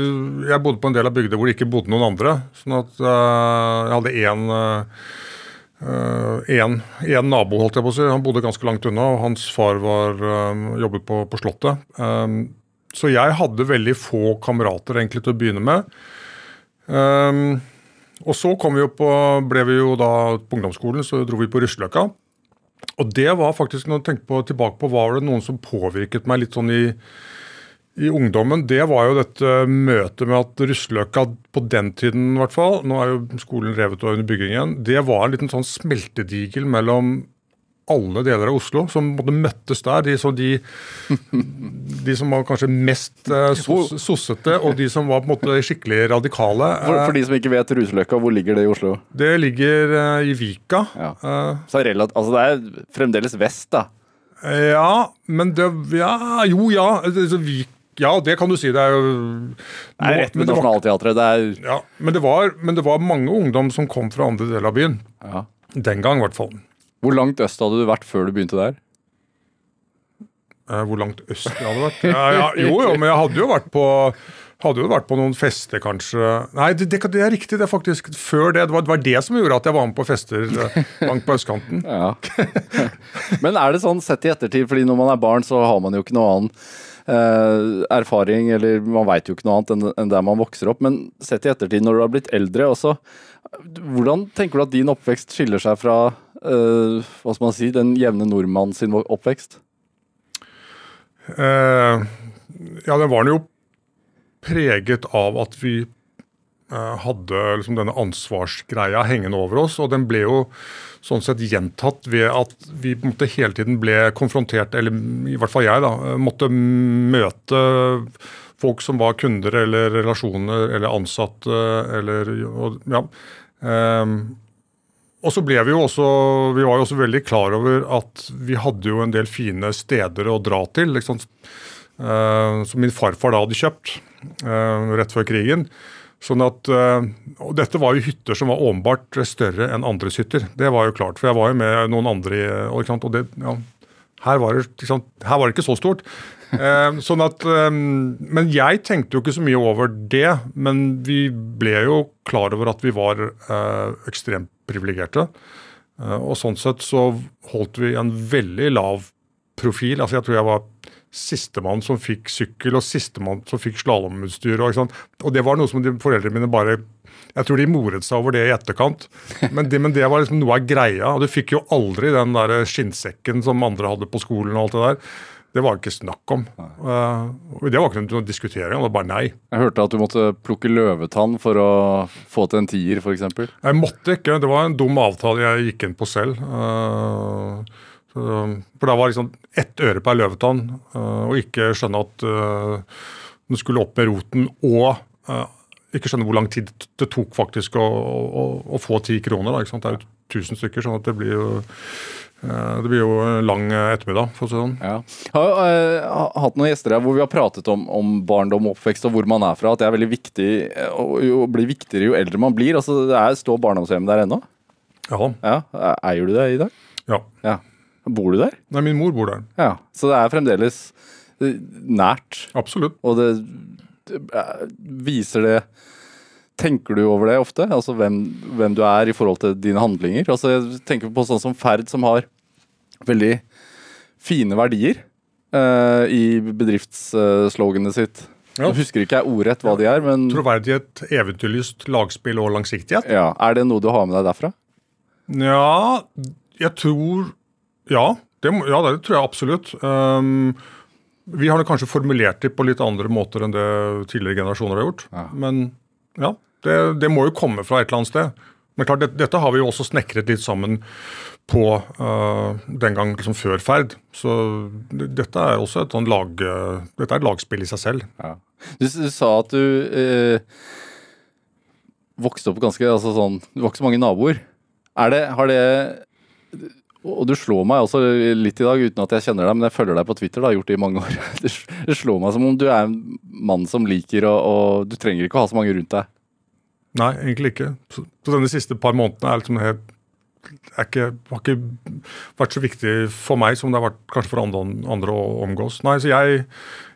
jeg bodde på en del av Bygdø hvor det ikke bodde noen andre. Sånn at uh, jeg hadde én uh, Én uh, nabo, holdt jeg på å si. Han bodde ganske langt unna, og hans far var, uh, jobbet på, på Slottet. Um, så jeg hadde veldig få kamerater egentlig til å begynne med. Um, og så kom vi på, ble vi jo da på ungdomsskolen, så dro vi på Rusløkka. Og det var faktisk, når jeg tenker på, tilbake på, var det noen som påvirket meg litt sånn i, i ungdommen, det var jo dette møtet med at Russeløkka på den tiden, i hvert fall Nå er jo skolen revet og under bygging igjen. Det var en liten sånn smeltedigel mellom alle deler av Oslo som måtte møttes der. De, som, de, de som var kanskje mest eh, sos, sossete, og de som var på en måte skikkelig radikale. For, for de som ikke vet Ruseløkka, hvor ligger det i Oslo? Det ligger eh, i Vika. Ja. Eh, Så altså det er fremdeles vest, da. ja, men det Ja, jo, ja. Altså, Vik, ja, det kan du si. Det er jo Det er rett med ved Nationaltheatret. Det er Ja, men det, var, men det var mange ungdom som kom fra andre deler av byen. ja. Den gang, i hvert fall. Hvor langt øst hadde du vært før du begynte der? Eh, hvor langt øst jeg hadde vært? Ja, ja, jo, jo, men jeg hadde jo vært på hadde jo vært på noen fester, kanskje. Nei, det, det, det er riktig. Det er faktisk før det. Det var, det var det som gjorde at jeg var med på fester eh, langt på østkanten. Ja. Men er det sånn sett i ettertid, fordi når man er barn, så har man jo ikke noe annen eh, erfaring, eller man veit jo ikke noe annet enn, der man vokser opp. Men sett i ettertid, når du har blitt eldre også, hvordan tenker du at din oppvekst skiller seg fra eh, hva skal man si, den jevne nordmann sin oppvekst? Eh, ja, den var jo preget av at vi eh, hadde liksom denne ansvarsgreia hengende over oss, og den ble jo sånn sett gjentatt ved at vi på en måte hele tiden ble konfrontert, eller i hvert fall jeg, da, måtte møte folk som var kunder eller relasjoner eller ansatte eller ja. Ehm, og så ble vi jo også vi var jo også veldig klar over at vi hadde jo en del fine steder å dra til. Liksom, som min farfar da hadde kjøpt eh, rett før krigen. Sånn at, eh, og Dette var jo hytter som var åpenbart større enn andres hytter. Det var jo klart, for jeg var jo med noen andre og, og det, ja, her, var det, her var det ikke så stort. Eh, sånn at, eh, men jeg tenkte jo ikke så mye over det. Men vi ble jo klar over at vi var ekstremt privilegerte. Eh, og sånn sett så holdt vi en veldig lav profil. Altså jeg tror jeg var sistemann som fikk sykkel, og sistemann som fikk slalåmutstyr. Og, og det var noe som de, foreldrene mine bare Jeg tror de moret seg over det i etterkant. Men det, men det var liksom noe av greia. Og du fikk jo aldri den der skinnsekken som andre hadde på skolen og alt det der. Det var ikke snakk om. Uh, det var ikke noe å diskutere. Det var bare nei. Jeg hørte at du måtte plukke løvetann for å få til en tier, f.eks. Jeg måtte ikke. Det var en dum avtale jeg gikk inn på selv. Så, for da var liksom ett øre per løvetann, å og ikke skjønne at uh, den skulle opp med roten, og eh, ikke skjønne hvor lang tid det tok faktisk å, å, å få ti kroner. Da, ikke sant? Det er jo 1000 stykker, sånn at det blir jo eh, det blir jo en lang ettermiddag, for å si det sånn. Ja. Jeg har eh, hatt noen gjester her hvor vi har pratet om, om barndom og oppvekst og hvor man er fra. At det er veldig viktig eh, og blir viktigere jo eldre man blir. Altså, det er, Står barndomshjemmet der ennå? Ja, Ja. Eier du det i dag? ja. Ja. Bor du der? Nei, min mor bor der. Ja. Så det er fremdeles eh, nært. Absolutt. Og det, det eh, viser det Tenker du over det ofte? Altså hvem, hvem du er i forhold til dine handlinger? Altså jeg tenker på sånn som Ferd, som har veldig fine verdier uh, i bedriftssloganet sitt. Ja. Jeg husker ikke jeg ordrett hva de er, men Troverdighet, eventyrlyst, lagspill og langsiktighet. ja, er det noe du har med deg derfra? Ja, jeg tror Ja, det, ja, det tror jeg absolutt. Um, vi har kanskje formulert det på litt andre måter enn det tidligere generasjoner har gjort. Ja. Men ja, det, det må jo komme fra et eller annet sted. Men klart, det, dette har vi jo også snekret litt sammen på uh, den gang liksom før ferd. Så det, dette er også et sånn lag, uh, dette er et lagspill i seg selv. Ja. Du, du sa at du uh, vokste opp ganske altså sånn, Du var ikke så mange naboer. Er det, har det Og du slår meg også litt i dag, uten at jeg kjenner deg, men jeg følger deg på Twitter, da, jeg har gjort det i mange år. Det, slår meg som om du er en mann som liker og Du trenger ikke å ha så mange rundt deg. Nei, egentlig ikke. Så, så denne siste par månedene er liksom helt er ikke, har ikke vært så viktig for meg som det har vært kanskje for andre, andre å omgås. Nei, så jeg,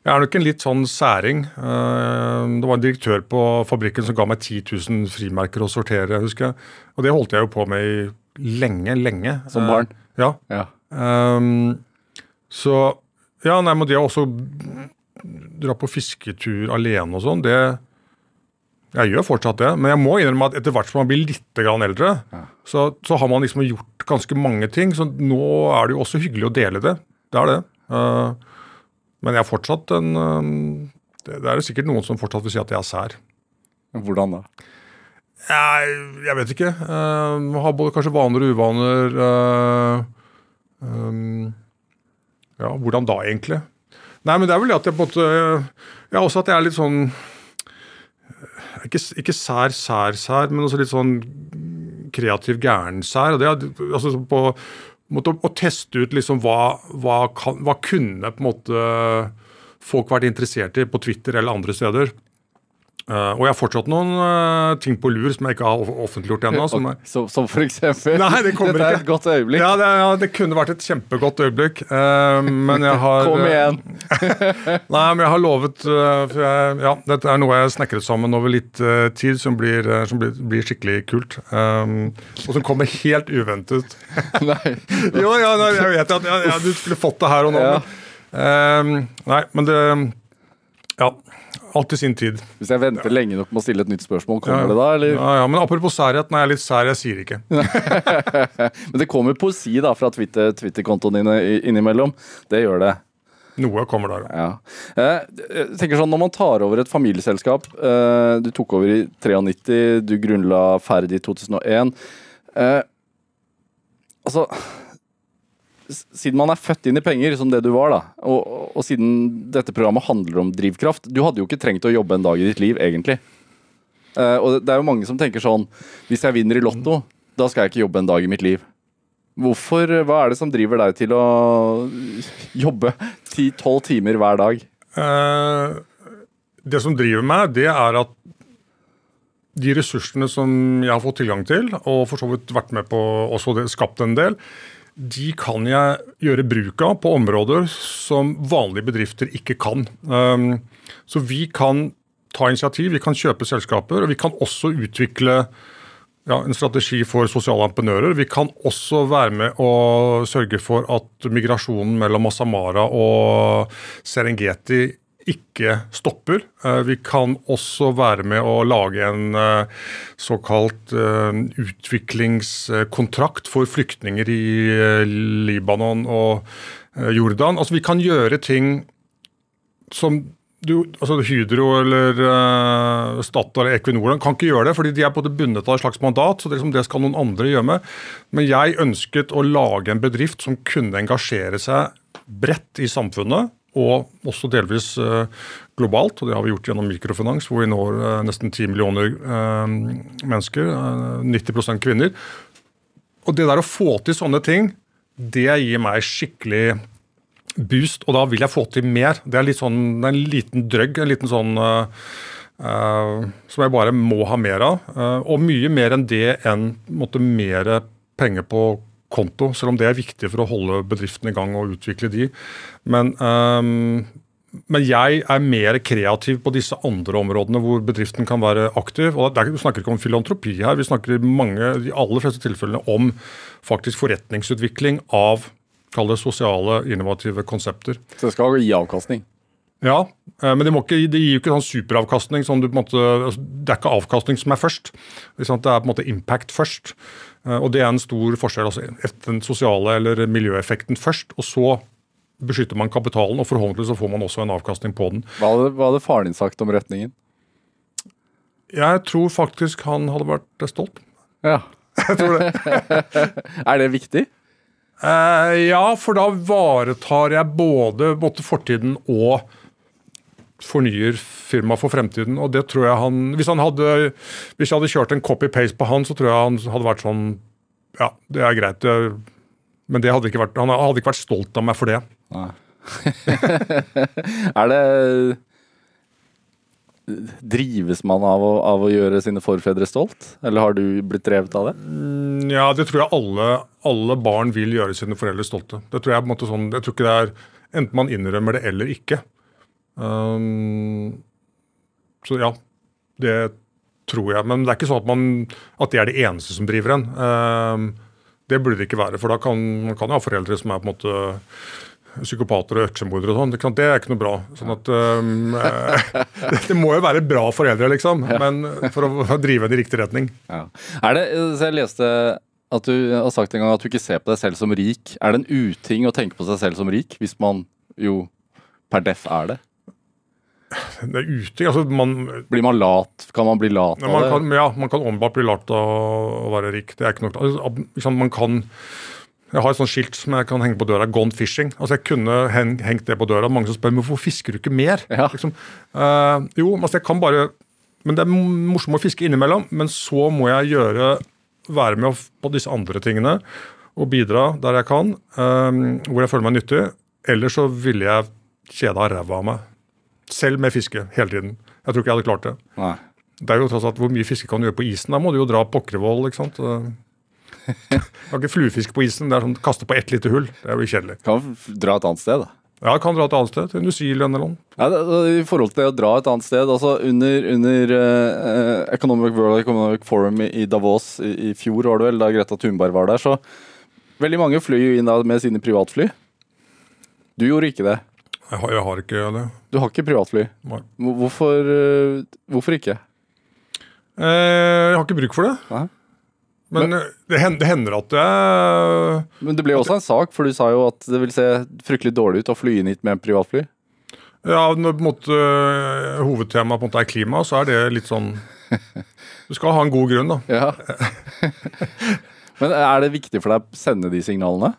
jeg er nok en litt sånn særing. Eh, Det var en direktør på fabrikken som ga meg 10 000 frimerker å sortere, husker jeg. Og det holdt jeg jo på med i lenge, lenge. Som barn? Eh, Ja. Ja. Um, så Ja, nei, men det å også dra på fisketur alene og sånn, det Jeg gjør fortsatt det, men jeg må innrømme at etter hvert som man blir litt grann eldre, så, så har man liksom gjort ganske mange ting. Så nå er det jo også hyggelig å dele det. Det er det. Uh, Men jeg er fortsatt en uh, det, det er det sikkert noen som fortsatt vil si at jeg er sær. Hvordan da? Jeg, jeg vet ikke. Uh, man har både kanskje vaner og uvaner. Uh, um, ja, hvordan da, egentlig? Nei, men det er vel det at jeg på en måte Ja, også at jeg er litt sånn Ikke, ikke sær, sær, sær, men også litt sånn kreativ gæren-sær. og det er, altså på måte, å, teste ut liksom hva, hva, kan, hva kunne på en måte folk vært interessert i på Twitter eller andre steder. Uh, og jeg har fortsatt noen uh, ting på lur som jeg ikke har offentliggjort ennå. Som, som, som, for eksempel? Nei, det kommer Dette er ikke. et godt øyeblikk. Ja, det, ja, det kunne vært et kjempegodt øyeblikk. Uh, men jeg har Kom igjen! nei, men jeg har lovet jeg, Ja, dette er noe jeg snekret sammen over litt tid, som, blir, som blir, blir, skikkelig kult. Um, og som kommer helt uventet. nei. jo, ja, jeg vet at ja, du skulle fått det her og nå. Men, nei, men det Ja. Alt i sin tid. Hvis jeg venter ja. lenge nok med å stille et nytt spørsmål, kommer ja. det da? eller? Ja, ja, Men apropos særhet, nei, jeg er litt sær, jeg sier ikke. men det kommer poesi da fra Twitter-kontoene dine innimellom. Det gjør det. Noe kommer der, ja. Jeg tenker sånn, Når man tar over et familieselskap Du tok over i 93, du grunnla Ferd i 2001. Altså siden man er født inn i penger, som det du var, da, og, og, siden dette programmet handler om drivkraft Du hadde jo ikke trengt å jobbe en dag i ditt liv, egentlig. Uh, og det er jo mange som tenker sånn Hvis jeg vinner i Lotto, da skal jeg ikke jobbe en dag i mitt liv. Hvorfor, Hva er det som driver deg til å jobbe 10-12 timer hver dag? Uh, det som driver meg, det er at de ressursene som jeg har fått tilgang til, og for så vidt vært med på også det, skapt en del, de kan jeg gjøre bruk av på områder som vanlige bedrifter ikke kan. Um, så vi kan ta initiativ, vi kan kjøpe selskaper, og vi kan også utvikle ja, en strategi for sosiale entreprenører. Vi kan også være med å sørge for at migrasjonen mellom Masamara og Serengeti ikke stopper. Eh, vi kan også være med å lage en eh, såkalt eh, utviklingskontrakt for flyktninger i Libanon og Jordan. Altså Vi kan gjøre ting som du, altså Hydro eller uh, Statoil eller Equinor kan ikke gjøre det, fordi de er både bundet av et slags mandat. så det, liksom, det skal noen andre gjøre med. Men jeg ønsket å lage en bedrift som kunne engasjere seg bredt i samfunnet og også delvis uh, globalt. og Det har vi gjort gjennom mikrofinans, hvor vi når uh, nesten 10 millioner uh, mennesker. 90% kvinner. Og det der å få til sånne ting, det gir meg skikkelig boost, og da vil jeg få til mer. Det er, sånn, det er en liten drøgg, en liten sånn som jeg bare må ha mer av. og mye mer enn det enn mer penger på konto, selv om det er viktig for å holde bedriften i gang og utvikle de. Men, um, men jeg er mer kreativ på disse andre områdene hvor bedriften kan være aktiv. og Vi snakker ikke om filantropi her, vi snakker i mange, de aller fleste tilfellene om faktisk forretningsutvikling av kall det sosiale, innovative konsepter. Så det skal gi avkastning? Ja, eh, men det, ikke, det, gir jo ikke sånn superavkastning. Sånn du, måte, altså, det er ikke avkastning som er først. Det er på en måte impact først. Eh, og Det er en stor forskjell. altså Den sosiale eller miljøeffekten først, og så beskytter man kapitalen. og Forhåpentligvis så får man også en avkastning på den. Hva hadde, hva hadde faren din sagt om retningen? Jeg tror faktisk han hadde vært stolt. Ja. Jeg tror det. er det viktig? Eh, ja, for da varetar jeg både, både fortiden og fornyer firmaet for fremtiden. og det tror jeg han, Hvis han hadde, hvis jeg hadde kjørt en copy-paste på han, så tror jeg han hadde vært sånn Ja, det er greit. Men det hadde ikke vært, han hadde ikke vært stolt av meg for det. Nei. er det Drives man av å, av å, gjøre sine forfedre stolt, eller har du blitt drevet av det? Mm, ja, det tror jeg alle, alle, barn vil gjøre sine foreldre stolte. Det tror jeg på en måte sånn, jeg tror ikke det er Enten man innrømmer det eller ikke. Um, så ja, det tror jeg. Men det er ikke sånn at, man, at det er det eneste som driver en. Um, det burde det ikke være, for da kan man kan ha foreldre som er på en måte psykopater og øksemordere og sånn. Det er ikke noe bra. Sånn at um, Det må jo være bra foreldre, liksom, men for å drive en i riktig retning. Ja. Er det, så Jeg leste at du har sagt en gang at du ikke ser på deg selv som rik. Er det en uting å tenke på seg selv som rik, hvis man jo per def er det? Det er ute, altså man, Blir man lat? Kan man bli lat av man det? kan, ja, man kan åpenbart bli lat av å være rik. Det er ikke noe Altså, man kan, jeg har et sånt skilt som jeg kan henge på døra. 'Gone fishing'. Altså, Jeg kunne hengt det på døra. Mange som spør men hvorfor fisker du ikke mer. Ja. Liksom, øh, jo, altså, jeg kan bare Men det er morsomt å fiske innimellom. Men så må jeg gjøre være med på disse andre tingene og bidra der jeg kan, øh, hvor jeg føler meg nyttig. Ellers så ville jeg kjeda ræva av meg. Selv med fiske hele tiden. Jeg tror ikke jeg hadde klart det. Nei. Det er jo tross alt Hvor mye fiske kan du gjøre på isen? Da må du jo dra Pokkervoll. ikke sant? Du kan ikke fluefiske på isen. Det er sånn kaste på ett lite hull. Det er jo kjedelig. Kan dra et annet sted, da. Ja, kan dra et annet sted. Til New Zealand eller noe. Ja, det, det- I forhold til det å dra et annet sted altså Under, under uh, Economic World Economic Forum i Davos i, i fjor, var det vel, da Greta Thunberg var der, så Veldig mange fløy jo inn da med sine privatfly. Du gjorde ikke det. Jeg har, jeg har ikke det. Du har ikke privatfly. Nei. Hvorfor, eh, hvorfor ikke? Eh, jeg har ikke bruk for det. Nei. Men men det hender, det hender at jeg Men det ble også en sak, for du sa jo at det vil se fryktelig dårlig ut å fly inn hit med en privatfly. Ja, når på en måte eh, hovedtemaet på en måte er klima, så er det litt sånn Du skal ha en god grunn, da. Ja. Men er det viktig for deg å sende de signalene?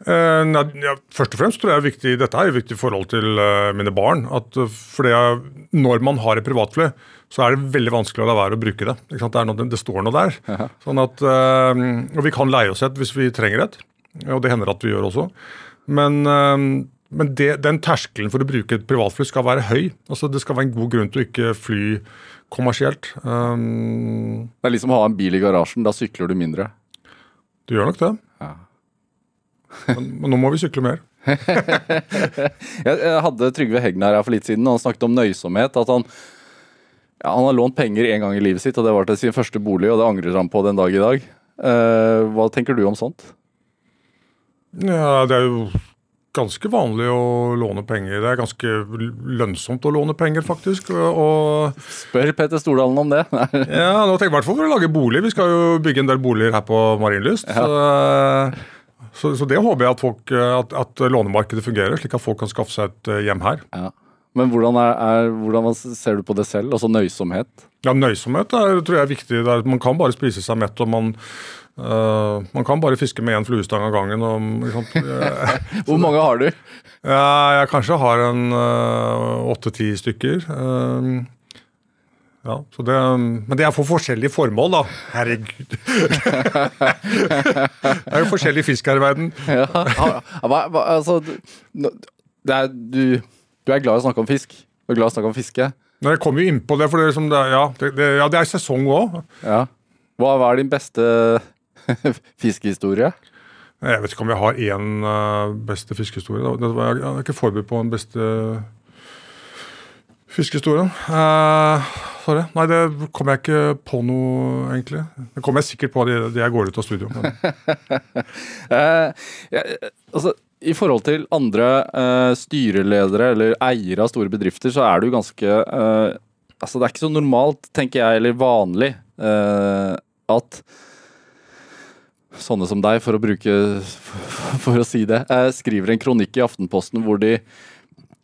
Eh, nei, ja, først og fremst tror jeg er viktig, Dette er jo viktig i forhold til eh, mine barn. at uh, fordi jeg, Når man har et privatfly, så er det veldig vanskelig å la være å bruke det. Det, er noe, det står noe der. Sånn at, eh, og vi kan leie oss et hvis vi trenger et. Og det hender at vi gjør også. Men, eh, men det, den terskelen for å bruke et privatfly skal være høy. Altså Det skal være en god grunn til å ikke fly kommersielt. Um, Det er liksom å ha en bil i garasjen, da sykler du mindre. du gjør nok det. Ja. Men, men nå må vi sykle mer. Jeg, hadde Trygve Hegnar her for litt siden, og han snakket om nøysomhet. At han, ja, han har lånt penger én gang i livet sitt, og det var til sin første bolig, og det angrer han på den dag i dag. Eh, hva tenker du om sånt? Ja, Det er jo ganske vanlig å låne penger. Det er ganske lønnsomt å låne penger, faktisk. Og Spør Petter Stordalen om det. ja, nå tenker jeg i hvert fall for å lage bolig. Vi skal jo bygge en del boliger her på Marienlyst. Så, så, så det håper jeg at, folk, at, at lånemarkedet fungerer, slik at folk kan skaffe seg et eh, hjem her. ja. Men hvordan, er, er, hvordan ser du på det selv? Altså nøysomhet? Ja, Nøysomhet er, tror jeg er viktig. Er, man kan bare spise seg mett. og man, eh, man kan bare fiske med én fluestang av gangen. Og, liksom? Eh, Hvor mange har du? Ja, jeg kanskje har en åtte-ti stykker. Um, ja, så det, men det er for forskjellige formål, da. Herregud. det er jo forskjellig fisk her i verden. Ja. Altså, er, du, du er glad i å snakke om fisk. Du er glad i å snakke om fiske. Nei, jeg kommer jo inn på det, for det er, liksom, det, ja, det, ja, det er sesong òg. Ja. Hva, hva er din beste fiskehistorie? Jeg vet ikke om jeg har én uh, beste fiskehistorie. jeg er ikke forberedt på en beste fiskehistorien. Uh, sorry. Nei, det kommer jeg ikke på noe, egentlig. Det kommer jeg sikkert på det, jeg går ut av studio. Eh, ja, altså, I forhold til andre eh, styreledere eller eiere av store bedrifter, så er jo ganske eh, Altså, det er ikke så normalt, tenker jeg, eller vanlig, eh, at sånne som deg, for å bruke For å si det, eh, skriver en kronikk i Aftenposten hvor de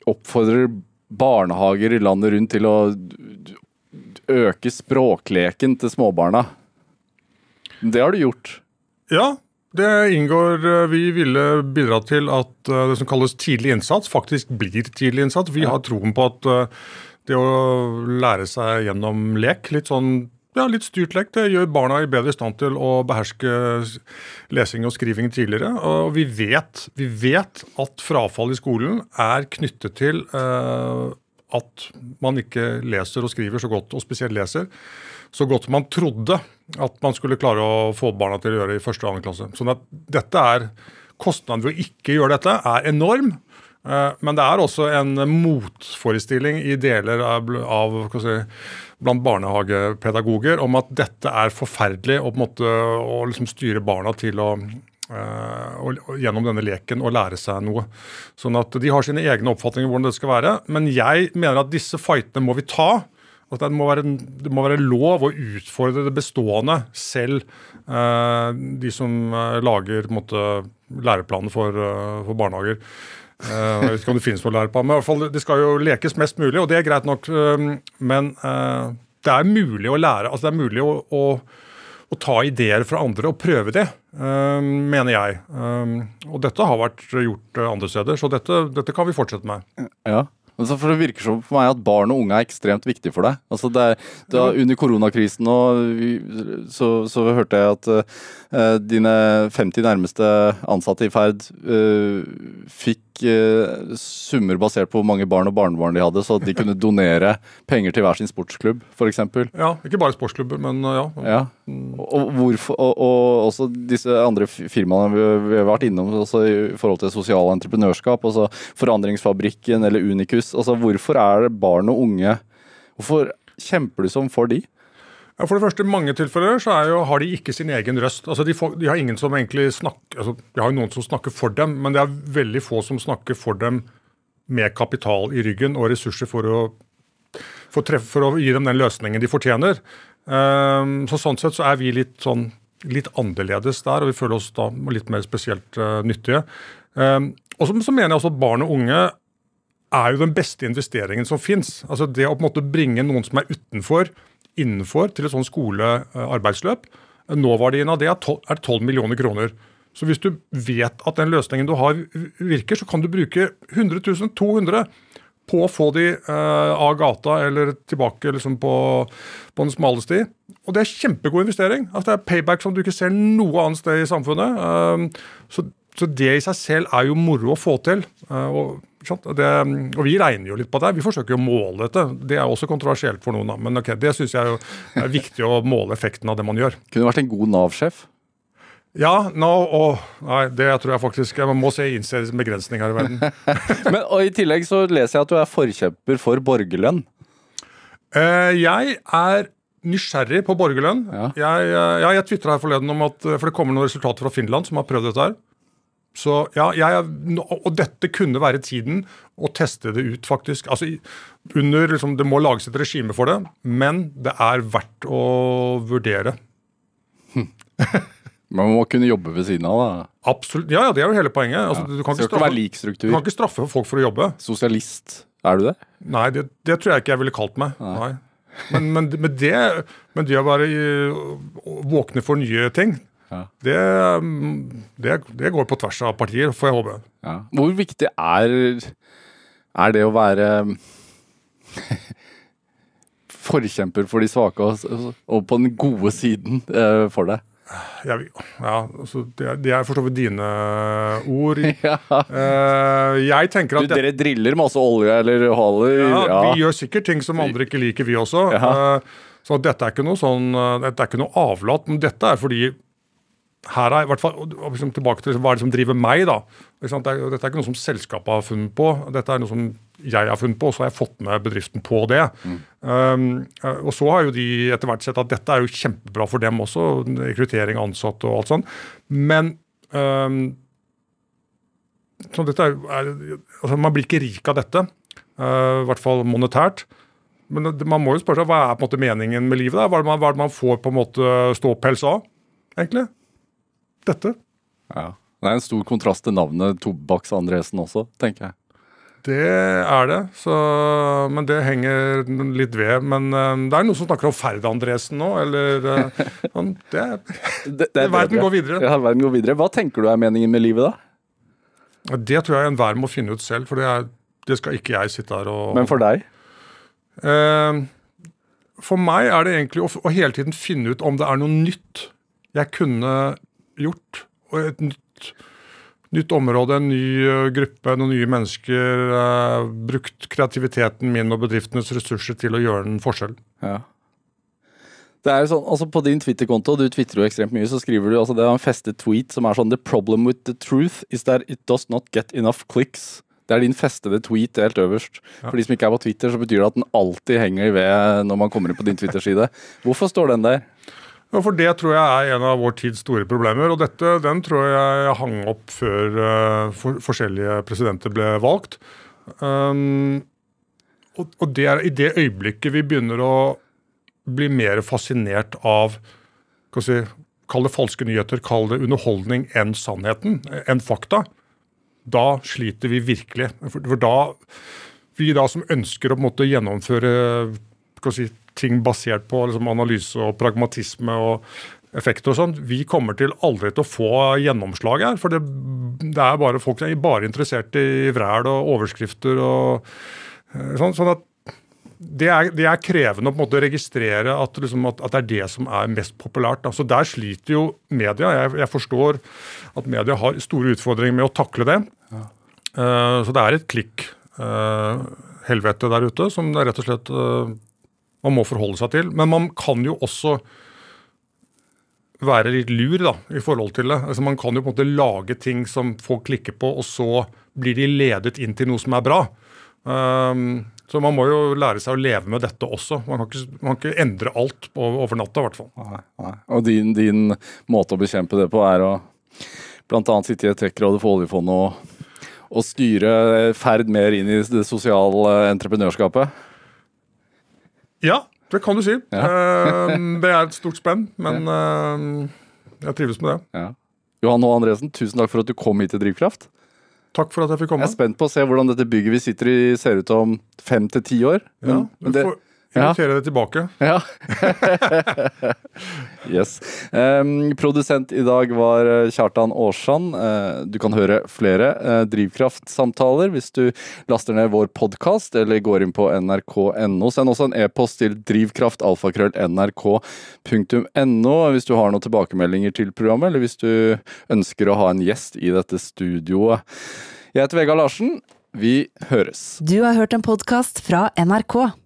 oppfordrer barnehager i landet rundt til å øke språkleken til småbarna. Det har du gjort. Ja, det inngår eh, Vi ville bidra til at eh, det som kalles tidlig innsats, faktisk blir tidlig innsats. Vi har troen på at eh, det å lære seg gjennom lek, litt sånn ja, litt styrt lek, det gjør barna i bedre stand til å beherske lesing og skriving tidligere. Og vi vet, vi vet at frafall i skolen er knyttet til eh, at man ikke leser og skriver så godt, og spesielt leser, så godt man trodde at man skulle klare å få barna til å gjøre i første og andre klasse. Sånn at dette er Kostnaden ved å ikke gjøre dette er enorm. eh, Men det er også en motforestilling i deler av, av si, blant barnehagepedagoger om at dette er forferdelig å, måte, å liksom styre barna til å og, og gjennom denne leken å lære seg noe. Sånn at De har sine egne oppfatninger om hvordan det skal være. Men jeg mener at disse fightene må vi ta. At det må, være, det må være lov å utfordre det bestående selv. eh, de som eh, lager læreplaner for, eh, for barnehager. Eh, jeg vet ikke om det finnes noe å lære på, men i hvert fall, det skal jo lekes mest mulig, og det er greit nok. eh, Men eh, det er mulig å lære. altså Det er mulig å, å, å ta ideer fra andre og prøve det, eh, mener jeg. Eh, Og dette har vært gjort eh, andre steder, så dette, dette kan vi fortsette med. Ja. For Det virker som for meg at barn og unge er ekstremt viktig for deg. Altså det det under koronakrisen så, så hørte jeg at uh, dine 50 nærmeste ansatte i Ferd uh, fikk eh, summer basert på hvor mange barn og barnebarn de hadde, så at de kunne donere penger til hver sin sportsklubb, f.eks. Ja, Ikke bare sportsklubber, men uh, ja. Ja. Og, hvorfor, og, og også disse andre firmaene vi, vi har vært innom også i forhold til sosialt entreprenørskap, altså Forandringsfabrikken eller Unicus. altså Hvorfor er det barn og unge Hvorfor kjemper du som for de? For det første, I mange tilfeller så jo, har de ikke sin egen røst. Altså de, får, de har ingen som egentlig snakker altså De har jo noen som snakker for dem, men det er veldig få som snakker for dem med kapital i ryggen og ressurser for å, for, treffe, for å gi dem den løsningen de fortjener. Um, så Sånn sett så er vi litt sånn litt annerledes der, og vi føler oss da litt mer spesielt uh, nyttige. Um, og så, så mener jeg også at barn og unge er jo den beste investeringen som fins. Altså det å på en måte bringe noen som er utenfor, innenfor til et sånt skolearbeidsløp. Nåverdien av det er 12, er 12 millioner kroner. Så hvis du vet at den løsningen du har virker, så kan du bruke 100 000, 200 på å få de eh, av gata eller tilbake liksom på, på den smale sti. Og det er kjempegod investering. Altså det er payback som du ikke ser noe annet sted i samfunnet. Eh, så, så det i seg selv er jo moro å få til. Uh, og, det, og vi regner jo litt på det. Vi forsøker jo å måle dette. Det er også kontroversielt for noen, men okay, det syns jeg er viktig å måle effekten av det man gjør. Kunne vært en god Nav-sjef. Ja, nå, oh, nei, det tror jeg faktisk Man må se innse begrensning her i verden. Men, og I tillegg så leser jeg at du er forkjemper for borgerlønn. Eh, jeg er nysgjerrig på borgerlønn. Ja. Jeg, eh, ja, jeg tvitra her forleden om at For det kommer noen resultater fra Finland som har prøvd dette her. Så ja, jeg, Og dette kunne være tiden å teste det ut, faktisk. Altså, under, liksom, Det må lages et regime for det, men det er verdt å vurdere. Man må kunne jobbe ved siden av. da. Absolutt. Ja, ja, det er jo hele poenget. Altså, du, kan straffe, du kan ikke straffe folk for å jobbe. Sosialist. Er du det? Nei, det, det tror jeg ikke jeg ville kalt meg. Nei. Men, men, men, det, men det å være våkne for nye ting, Ja. det, mm, det, det går på tvers av partier, får jeg håpe. Ja. Hvor viktig er, er det å være forkjemper for de svake og, og på den gode siden uh, for deg? Jeg, ja, altså, det, er, det er for så vidt dine ord. Ja. uh, jeg tenker at du, dere driller masse olje eller haler? ja, Ja. vi gjør sikkert ting som andre ikke liker, vi også. Eh, så dette er ikke noe sånn, dette er ikke noe avlat, men dette er fordi her er i hvert fall, liksom tilbake til hva er det som driver meg, da. Dette er ikke noe som selskapet har funnet på. Dette er noe som jeg har funnet på, og så har jeg fått med bedriften på det. Um, eh, og så har jo de etter hvert sett at dette er jo kjempebra for dem også, rekruttering av ansatte og alt sånt. Men um, så dette er, er, altså Man blir ikke rik av dette, uh, i hvert fall monetært. Men man må jo spørre seg hva er på en måte meningen med livet? Da? Hva, er det man, hva er det man får på en måte ståpels av, egentlig? Dette. Ja. Det er en stor kontrast til navnet Tobakks Andresen også, tenker jeg. Det er det. Så, men det henger litt ved. Men eh, det er noen som snakker om Ferd-Andresen nå, eller eh, sånn, det, Det, det er Verden går videre. Ja, verden går videre. Hva tenker du er meningen med livet, da? det tror jeg enhver må finne ut selv, for det, er, det skal ikke jeg sitte her og Men for deg? Eh, For meg er det egentlig å, å hele tiden finne ut om det er noe nytt jeg kunne gjort. Og et nytt, nytt område, en ny eh, gruppe, noen nye mennesker. eh, brukt kreativiteten min og bedriftenes ressurser til å gjøre en forskjell. Ja. Det er sånn, altså På din Twitter-konto, du twitrer jo ekstremt mye, så skriver du altså det er en festet tweet som er sånn The problem with the truth is that it does not get enough clicks. Det er din festede tweet helt øverst. For de som ikke er på Twitter, så betyr det at den alltid henger i ved når man kommer inn på din Twitter-side. Hvorfor står den der? Ja, for Det tror jeg er en av vår tids store problemer. og dette, Den tror jeg hang opp før uh, for, forskjellige presidenter ble valgt. Um, og, og det er i det øyeblikket vi begynner å bli mer fascinert av si, Kall det falske nyheter, kall det underholdning enn sannheten, enn fakta. da sliter vi virkelig. For, for da Vi da som ønsker å på en måte gjennomføre skal si, ting basert på liksom, analyse og pragmatisme og effekter og sånn, vi kommer til aldri til å få gjennomslag her. For det, det er bare folk som er bare interessert i vræl og overskrifter og eh, sånn. sånn at det er, det er, krevende å registrere at, liksom, at, at, det er det som er mest populært. Så der sliter jo media. Jeg, jeg, forstår at media har store utfordringer med å takle det. Ja. Uh, så det er et klikk uh, helvete der ute som rett og slett uh, man må forholde seg til. Men man kan jo også være litt lur da, i forhold til det. Altså, man kan jo på en måte lage ting som folk klikker på, og så blir de ledet inn til noe som er bra. Um, så man må jo lære seg å leve med dette også. Man kan ikke, man kan ikke endre alt over natta, i hvert fall. Nei, nei. Og din, din, måte å bekjempe det på er å bl.a. sitte i et trekkråd for oljefondet og, og styre ferd mer inn i det sosiale entreprenørskapet? Ja, det kan du si. Ja. Eh, det er et stort spenn, men eh, jeg trives med det. Ja. Johan H. Andresen, tusen takk for at du kom hit til Drivkraft. Takk for at jeg fikk komme. Jeg er spent på å se hvordan dette bygget vi sitter i ser ut om fem til ti år. Ja, du får, Invitere ja. det tilbake. Ja. yes. Um, produsent i dag var eh, Kjartan Aarsand. Uh, du kan høre flere uh, Drivkraftsamtaler hvis du laster ned vår podkast eller går inn på nrk.no. Send også en e-post til drivkraftalfakrøll.nrk.no hvis du har noen tilbakemeldinger til programmet, eller hvis du ønsker å ha en gjest i dette studioet. Jeg heter Vegard Larsen. Vi høres. Du har hørt en podkast fra NRK.